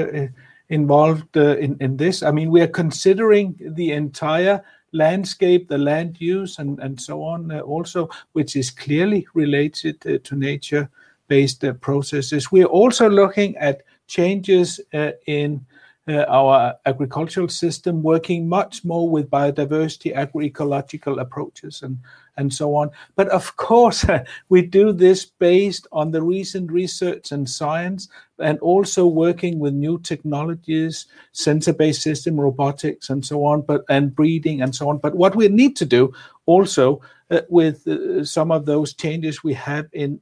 involved in in this. I mean, we are considering the entire landscape, the land use, and and so on, uh, also, which is clearly related uh, to nature-based uh, processes. We are also looking at changes in our agricultural system, working much more with biodiversity, agroecological approaches, and, and so on. But of course, we do this based on the recent research and science, and also working with new technologies, sensor-based system, robotics, and so on, but and breeding, and so on. But what we need to do also, uh, with uh, some of those changes we have in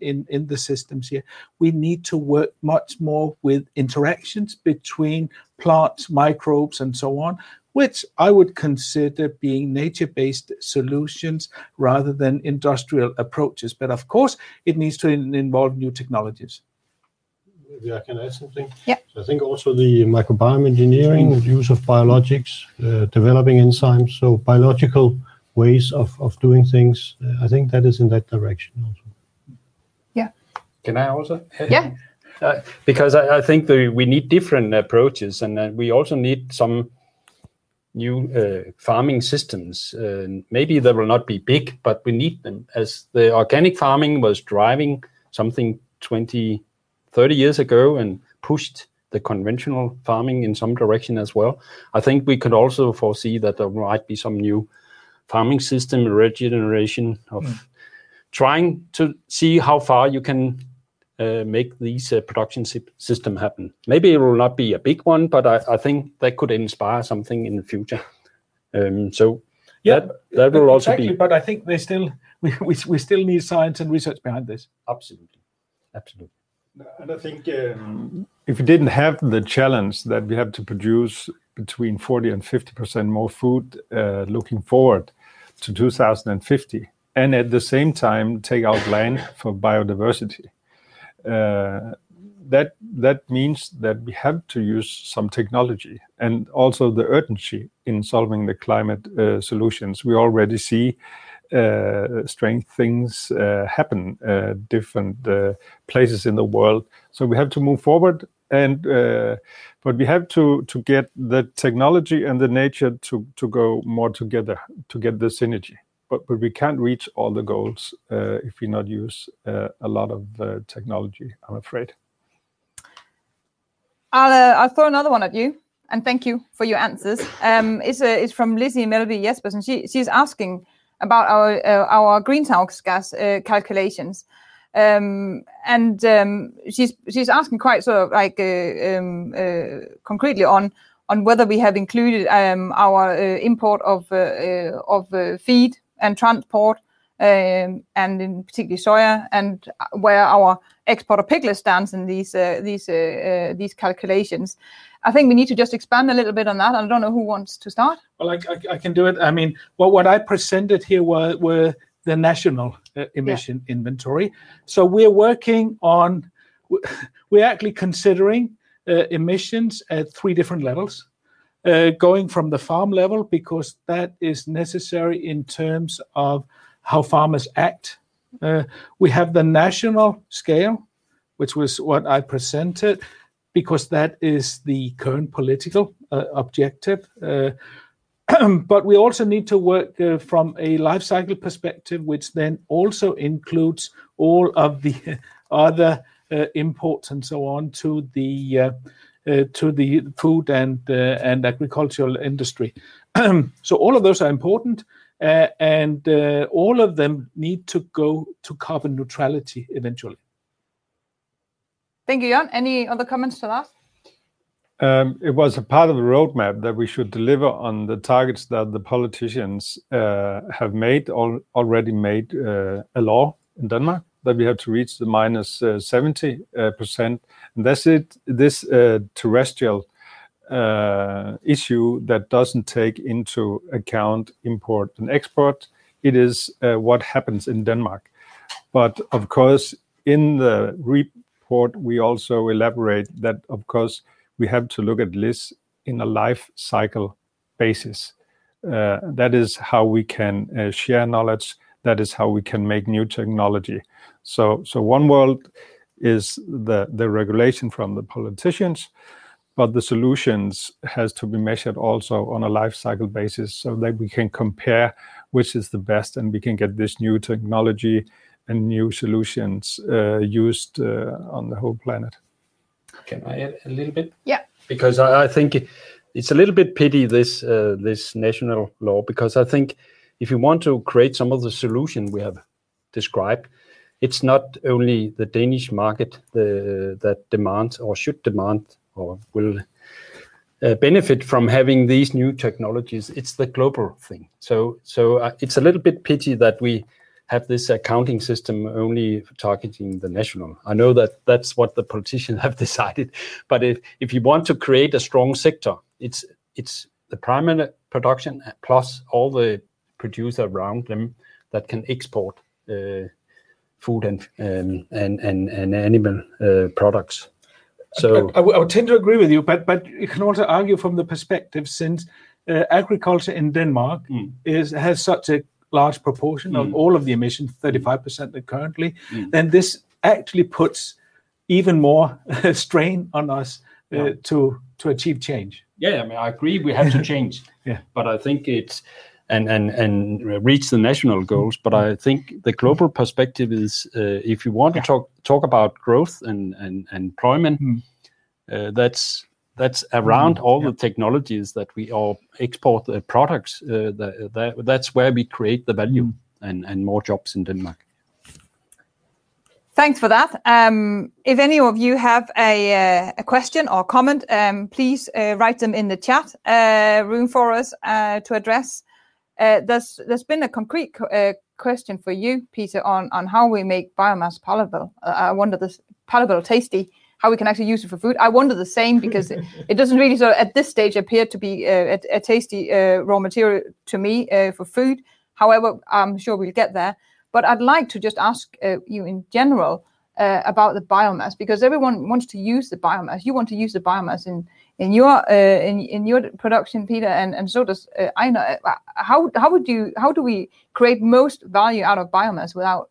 the systems here, we need to work much more with interactions between plants, microbes, and so on, which I would consider being nature-based solutions rather than industrial approaches. But of course, it needs to involve new technologies. Maybe I can add something? Yeah. I think also the microbiome engineering, use of biologics, uh, developing enzymes, so biological ways of doing things, uh, I think that is in that direction also. Yeah. Can I also? Yeah. Uh, because I think we need different approaches, and then we also need some new farming systems. Maybe they will not be big, but we need them. As the organic farming was driving something 20, 30 years ago and pushed the conventional farming in some direction as well, I think we could also foresee that there might be some new farming system regeneration of- Mm... trying to see how far you can uh, make these uh, production system happen. Maybe it will not be a big one, but I think that could inspire something in the future. Um, so Yeah. that will also be- but I think they still we we still need science and research behind this. Absolutely. Absolutely. And I think um, if we didn't have the challenge that we have to produce between 40 and 50% more food uh, looking forward to 2050, and at the same time take out land for biodiversity, uh, that that means that we have to use some technology and also the urgency in solving the climate uh, solutions. We already see Uh, strange things uh, happen uh, different uh, places in the world. So we have to move forward and uh, but we have to to get the technology and the nature to to go more together to get the synergy. But but we can't reach all the goals if we not use a lot of technology, I'm afraid. I'll I'll throw another one at you, and thank you for your answers. um, It's from Lizzie Melby Yes, Jespersen. She, she's asking about our uh, our greenhouse gas uh, calculations. Um, and um, she's she's asking quite sort of like uh, um, concretely on on whether we have included our import of of feed and transport, Um, and in particular soya, and where our export of piglets stands in these uh, these uh, uh, these calculations. I think we need to just expand a little bit on that. I don't know who wants to start. Well, I can do it. I mean, what I presented here were the national emission inventory. So we're working on. We're actually considering emissions at three different levels. Going from the farm level, because that is necessary in terms of how farmers act. Uh, we have the national scale, which was what I presented, because that is the current political uh, objective. Uh, but we also need to work from a life cycle perspective, which then also includes all of the other imports and so on to the to the food and and agricultural industry. So all of those are important, Uh, and uh, all of them need to go to carbon neutrality eventually. Thank you, Jan. Any other comments to that? Um, it was a part of the roadmap that we should deliver on the targets that the politicians uh, have made al already made a law in Denmark, that we have to reach the -70%. And that's it, this terrestrial Uh, issue that doesn't take into account import and export. It is uh, what happens in Denmark. But of course, in the report, we also elaborate that, of course, we have to look at this in a life cycle basis. Uh, that is how we can share knowledge, that is how we can make new technology. So so one world is the regulation from the politicians, but the solutions has to be measured also on a life cycle basis, so that we can compare which is the best, and we can get this new technology and new solutions uh, used uh, on the whole planet. Can I add a little bit? Yeah. Because I think it's a little bit pity, this uh, this national law, because I think if you want to create some of the solution we have described, it's not only the Danish market that demands or should demand or will uh, benefit from having these new technologies, it's the global thing. So so uh, it's a little bit pity that we have this accounting system only targeting the national. I know that that's what the politicians have decided, but if you want to create a strong sector, it's it's the primary production plus all the producer around them that can export uh, food and um, animal products. So- I would tend to agree with you, but but you can also argue from the perspective, since uh, agriculture in Denmark hmm. is has such a large proportion of hmm. all of the emissions, 35% currently, hmm. then this actually puts even more strain on us uh, to to achieve change. Yeah, I mean, I agree we have to change. Yeah. But I think it's and and and reach the national goals. But I think the global perspective is, uh, if you want to talk talk about growth and and, and employment hmm. uh, that's that's around hmm. all the technologies that we all export the products, uh, That that's where we create the value hmm. and and more jobs in Denmark. Thanks for that. Um, if any of you have a question or comment, um, please write them in the chat room for us to address. Uh, there's been a concrete uh, question for you, Peter, on on how we make biomass palatable. Uh, I wonder this palatable, tasty, how we can actually use it for food. I wonder the same because it doesn't really sort of at this stage appear to be a tasty raw material to me for food. However, I'm sure we'll get there. But I'd like to just ask you in general about the biomass, because everyone wants to use the biomass. You want to use the biomass in your uh, in in your production, Peter, and and so does uh, Ejnar. Uh, how how would you how do we create most value out of biomass without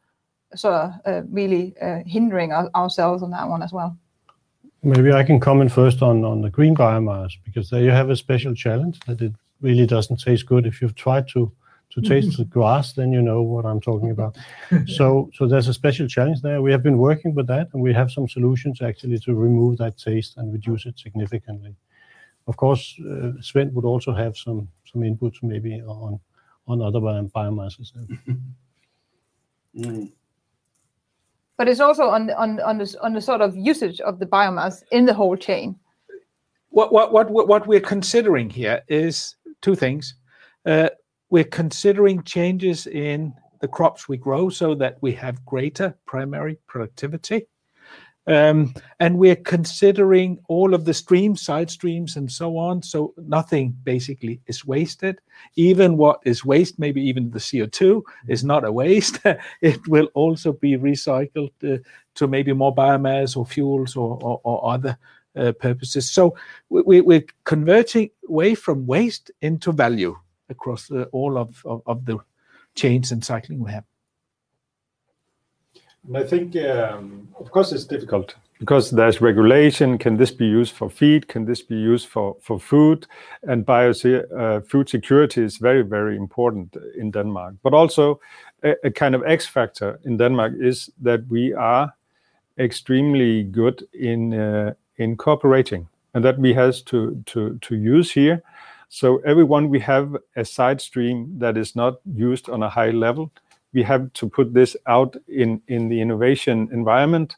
sort of really hindering ourselves on that one as well? Maybe I can comment first on on the green biomass, because there you have a special challenge that it really doesn't taste good. If you've tried to taste mm-hmm. the grass, then you know what I'm talking about. So, so there's a special challenge there. We have been working with that, and we have some solutions actually to remove that taste and reduce it significantly. Of course, uh, Svend would also have some some input maybe on on other biomasses. Mm. But it's also on on on the on the sort of usage of the biomass in the whole chain. What we're considering here is two things. Uh, We're considering changes in the crops we grow so that we have greater primary productivity. Um, and we're considering all of the streams, side streams, and so on, so nothing basically is wasted. Even what is waste, maybe even the CO2 is not a waste. It will also be recycled to maybe more biomass or fuels or other purposes. So We're converting away from waste into value across all of the chains and cycling we have. And I think, um, of course, it's difficult because there's regulation. Can this be used for feed? Can this be used for food? And bio uh, food security is very, very important in Denmark. But also, a kind of X factor in Denmark is that we are extremely good in uh, cooperating, and that we have to to to use here. So everyone we have a side stream that is not used on a high level, we have to put this out in in the innovation environment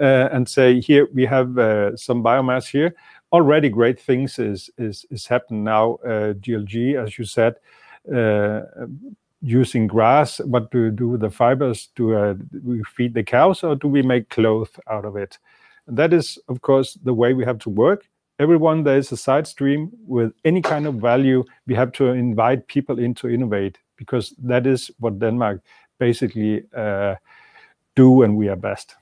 uh, and say, "Here, we have uh, some biomass here." Already great things is is, is happening now. Uh, GLG, as you said, using grass. What do do with the fibers? Do we feed the cows, or do we make cloth out of it? That is, of course, the way we have to work. Everyone there is a side stream with any kind of value, we have to invite people in to innovate, because that is what Denmark basically do, and we are best.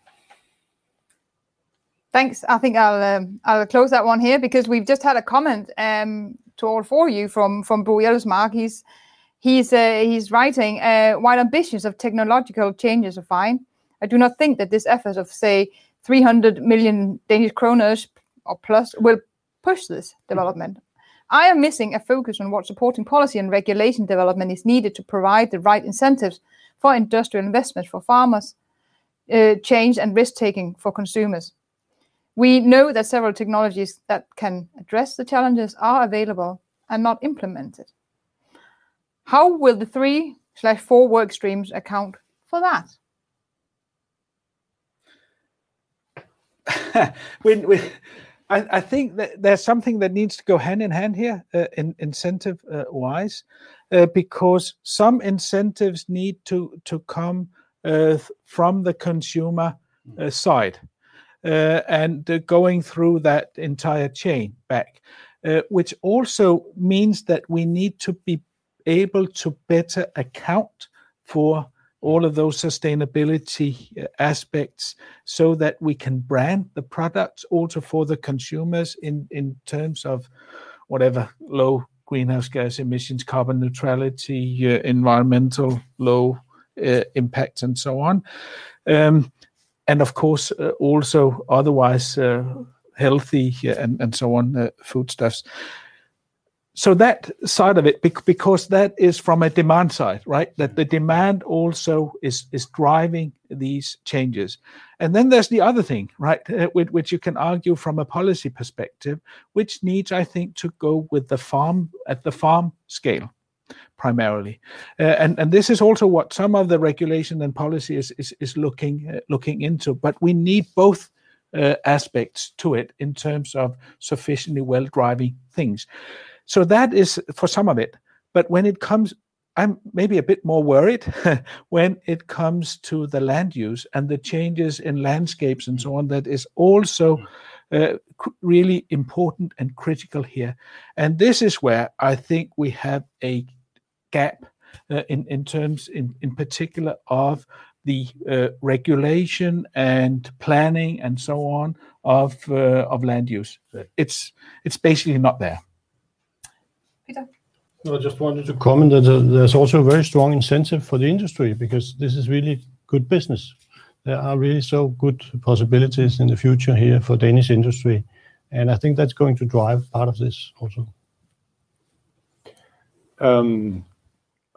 Thanks. I think I'll I'll close that one here because we've just had a comment to all four of you from from Bo Jelsmark. He's he's uh, he's writing, uh, "While ambitions of technological changes are fine, I do not think that this effort of, say, 300 million Danish kroner or plus will push this mm-hmm. development. I am missing a focus on what supporting policy and regulation development is needed to provide the right incentives for industrial investment for farmers, uh, change and risk-taking for consumers. We know that several technologies that can address the challenges are available and not implemented. How will the three slash four work streams account for that? I think that there's something that needs to go hand in hand here, uh, in incentive uh, wise, uh, because some incentives need to to come from the consumer hmm. side and going through that entire chain back. Which also means that we need to be able to better account for all of those sustainability uh, aspects so that we can brand the products also for the consumers in in terms of whatever low greenhouse gas emissions, carbon neutrality, uh, environmental low uh, impact, and so on. Um, and of course, also otherwise healthy and so on foodstuffs. So that side of it, because that is from a demand side, right? That mm-hmm. the demand also is is driving these changes. And then there's the other thing, right? Uh, which you can argue from a policy perspective, which needs, I think, to go with the farm at the farm scale. primarily. Uh, and and this is also what some of the regulation and policy is uh, looking into. But we need both aspects to it in terms of sufficiently well driving things. So that is for some of it. But when it comes, I'm maybe a bit more worried when it comes to the land use and the changes in landscapes and so on, that is also mm-hmm. uh, really important and critical here. And this is where I think we have a gap uh, in in terms, in particular, of the uh, regulation and planning and so on of of land use. It's it's basically not there. Peter? I just wanted to comment that uh, there's also a very strong incentive for the industry because this is really good business. There are really so good possibilities in the future here for Danish industry, and I think that's going to drive part of this also. Um,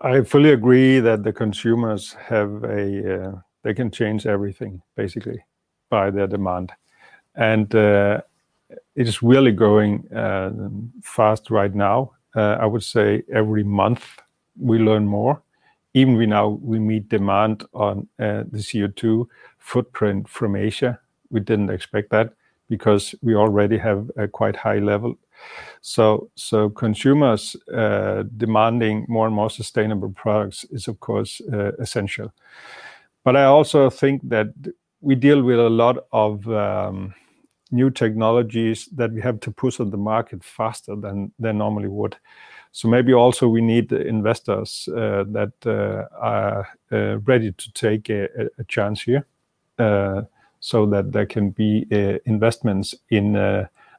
I fully agree that the consumers have a, uh, they can change everything, basically, by their demand. And uh, it is really going fast right now. Uh, I would say every month we learn more. Even we now, we meet demand on uh, the CO2 footprint from Asia. We didn't expect that because we already have a quite high level. So so consumers uh, demanding more and more sustainable products is, of course, essential. But I also think that we deal with a lot of um, new technologies that we have to push on the market faster than they normally would. So maybe also we need investors uh, that uh, are uh, ready to take a chance here, so that there can be investments in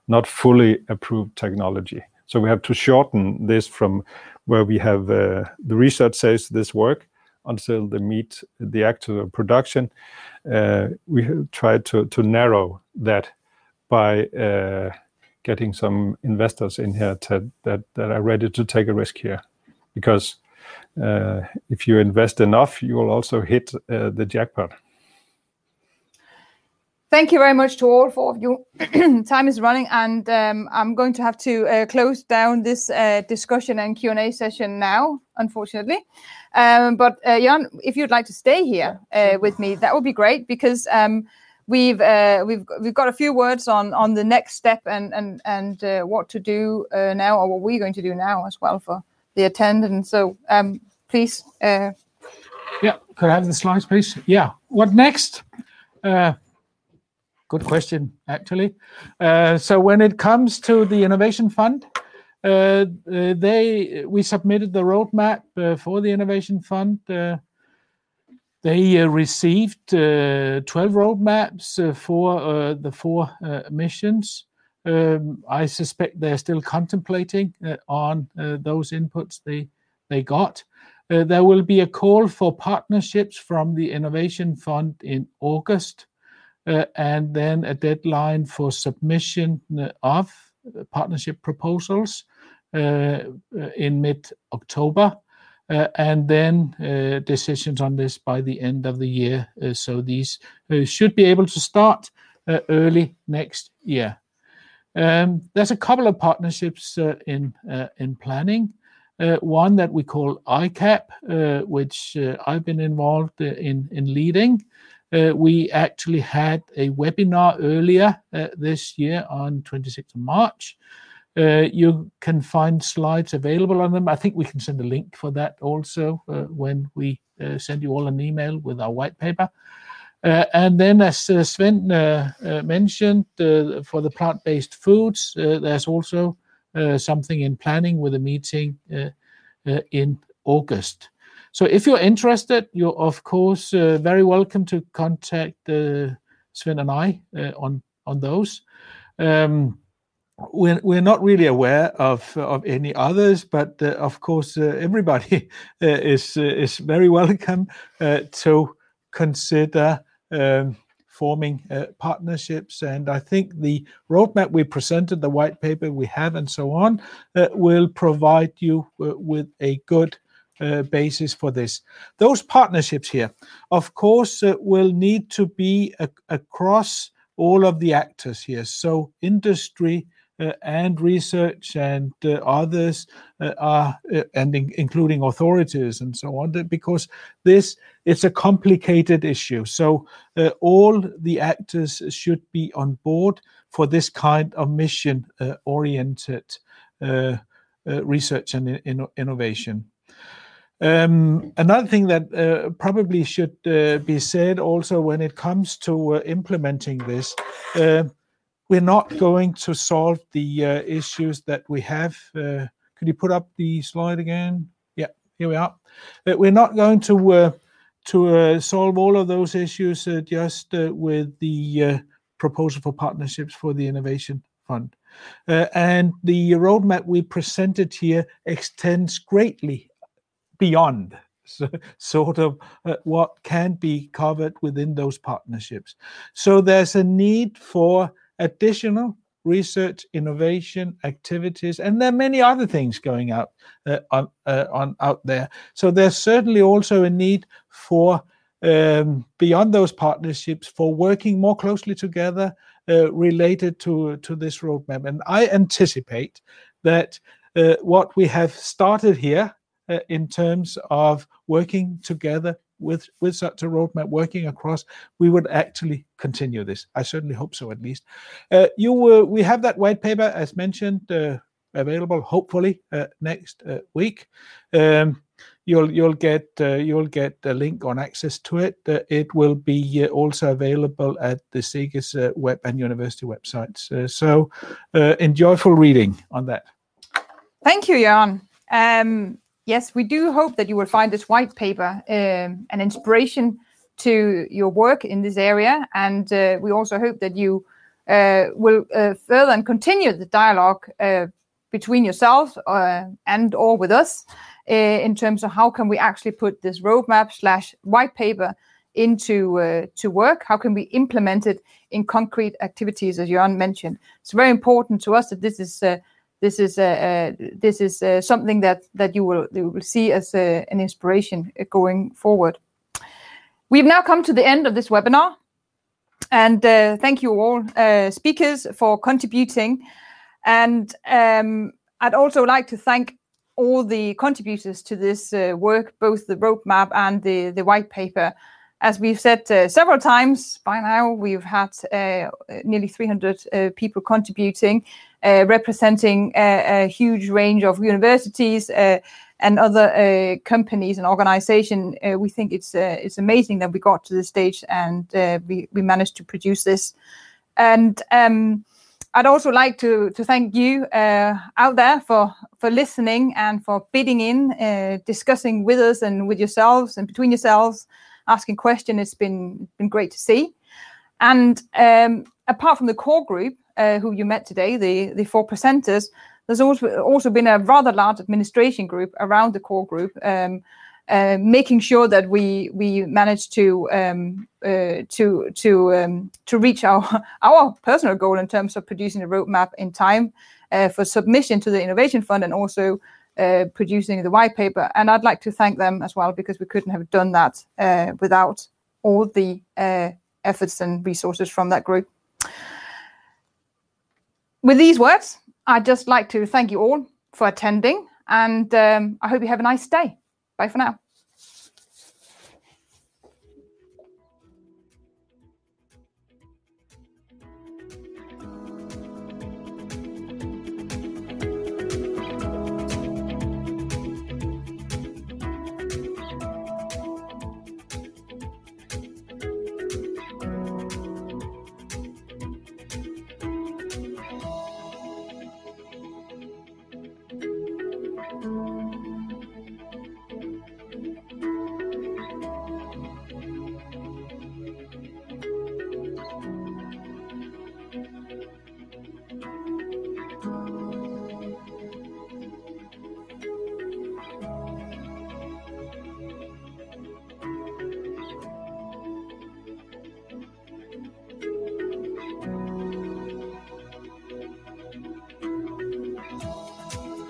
not fully approved technology. So we have to shorten this from where we have the research says this work until they meet the actual production. We try to narrow that by uh, getting some investors in here that are ready to take a risk here. Because uh, if you invest enough, you will also hit uh, the jackpot. Thank you very much to all four of you. Time is running, and um, I'm going to have to close down this discussion and Q&A session now, unfortunately. Um, but Jørn, if you'd like to stay here with me, that would be great because um, we've uh, we've we've got a few words on on the next step and and and uh, what to do uh, now, or what we're going to do now as well for the attendance. So um, please. Yeah. Could I have the slides, please? Yeah. What next? Good question, actually. So when it comes to the Innovation Fund, they we submitted the roadmap for the Innovation Fund. They uh, received uh, 12 roadmaps uh, for the four missions. Um, I suspect they're still contemplating on those inputs they they got. There will be a call for partnerships from the Innovation Fund in August, and then a deadline for submission of partnership proposals in mid-October, Uh, and then uh, decisions on this by the end of the year. Uh, so these should be able to start early next year. Um, there's a couple of partnerships in planning. One that we call ICAP, which I've been involved in leading. We actually had a webinar earlier this year on 26th of March. Uh, you can find slides available on them. I think we can send a link for that also uh, when we uh, send you all an email with our white paper. And then, as Svend mentioned, for the plant-based foods, there's also something in planning with a meeting in August. So if you're interested, you're, of course, very welcome to contact Svend and I on on those. Um, We're we're not really aware of of any others, but uh, of course, uh, everybody uh, is very welcome to consider um, forming partnerships. And I think the roadmap we presented, the white paper we have, and so on, will provide you with a good basis for this. Those partnerships here, of course, will need to be across all of the actors here. So industry, and research and others are and in, including authorities and so on because this it's a complicated issue. So all the actors should be on board for this kind of mission oriented research and in, innovation. Um, another thing that uh, probably should uh, be said also when it comes to uh, implementing this, uh, we're not going to solve the uh, issues that we have. Uh, could you put up the slide again? Yeah, here we are. Uh, we're not going to uh, to uh, solve all of those issues just with the proposal for partnerships for the innovation fund. and the roadmap we presented here extends greatly beyond so, sort of uh, what can be covered within those partnerships. So there's a need for additional research, innovation activities, and there are many other things going out uh, on, uh, on out there. So there's certainly also a need for um, beyond those partnerships for working more closely together uh, related to to this roadmap. And I anticipate that uh, what we have started here uh, in terms of working together with with such a roadmap working across we would actually continue this. I certainly hope so at least. Uh, you uh, we have that white paper as mentioned uh, available hopefully uh, next uh, week. Um, you'll you'll get uh, you'll get a link on access to it. It will be also available at the SEGES web and university websites. So enjoyful reading on that. Thank you jan. Um, yes, we do hope that you will find this white paper um, an inspiration to your work in this area. And uh, we also hope that you uh, will uh, further and continue the dialogue uh, between yourself uh, and or with us uh, in terms of how can we actually put this roadmap slash white paper into to work? How can we implement it in concrete activities, as Jørgen mentioned? It's very important to us that this is this is uh, uh, this is uh, something that that you will you will see as an inspiration going forward. We've now come to the end of this webinar, and thank you all speakers for contributing. And um, I'd also like to thank all the contributors to this uh, work, both the roadmap and the, the white paper. As we've said uh, several times by now, we've had uh, nearly 300 people contributing, uh, representing a, a, huge range of universities uh, and other uh, companies and organizations. we think it's it's amazing that we got to this stage and we we managed to produce this. And um, I'd also like to to thank you uh, out there for for listening and for bidding in, uh, discussing with us and with yourselves and between yourselves, asking questions. It's been been great to see. And um, apart from the core group, uh, who you met today, the, the four presenters, there's also, also been a rather large administration group around the core group, um, uh, making sure that we we manage to um, uh, to to um, to reach our our personal goal in terms of producing a roadmap in time uh, for submission to the innovation fund and also uh, producing the white paper. And I'd like to thank them as well because we couldn't have done that uh, without all the efforts and resources from that group with these words, I'd just like to thank you all for attending, and um, I hope you have a nice day. Bye for now.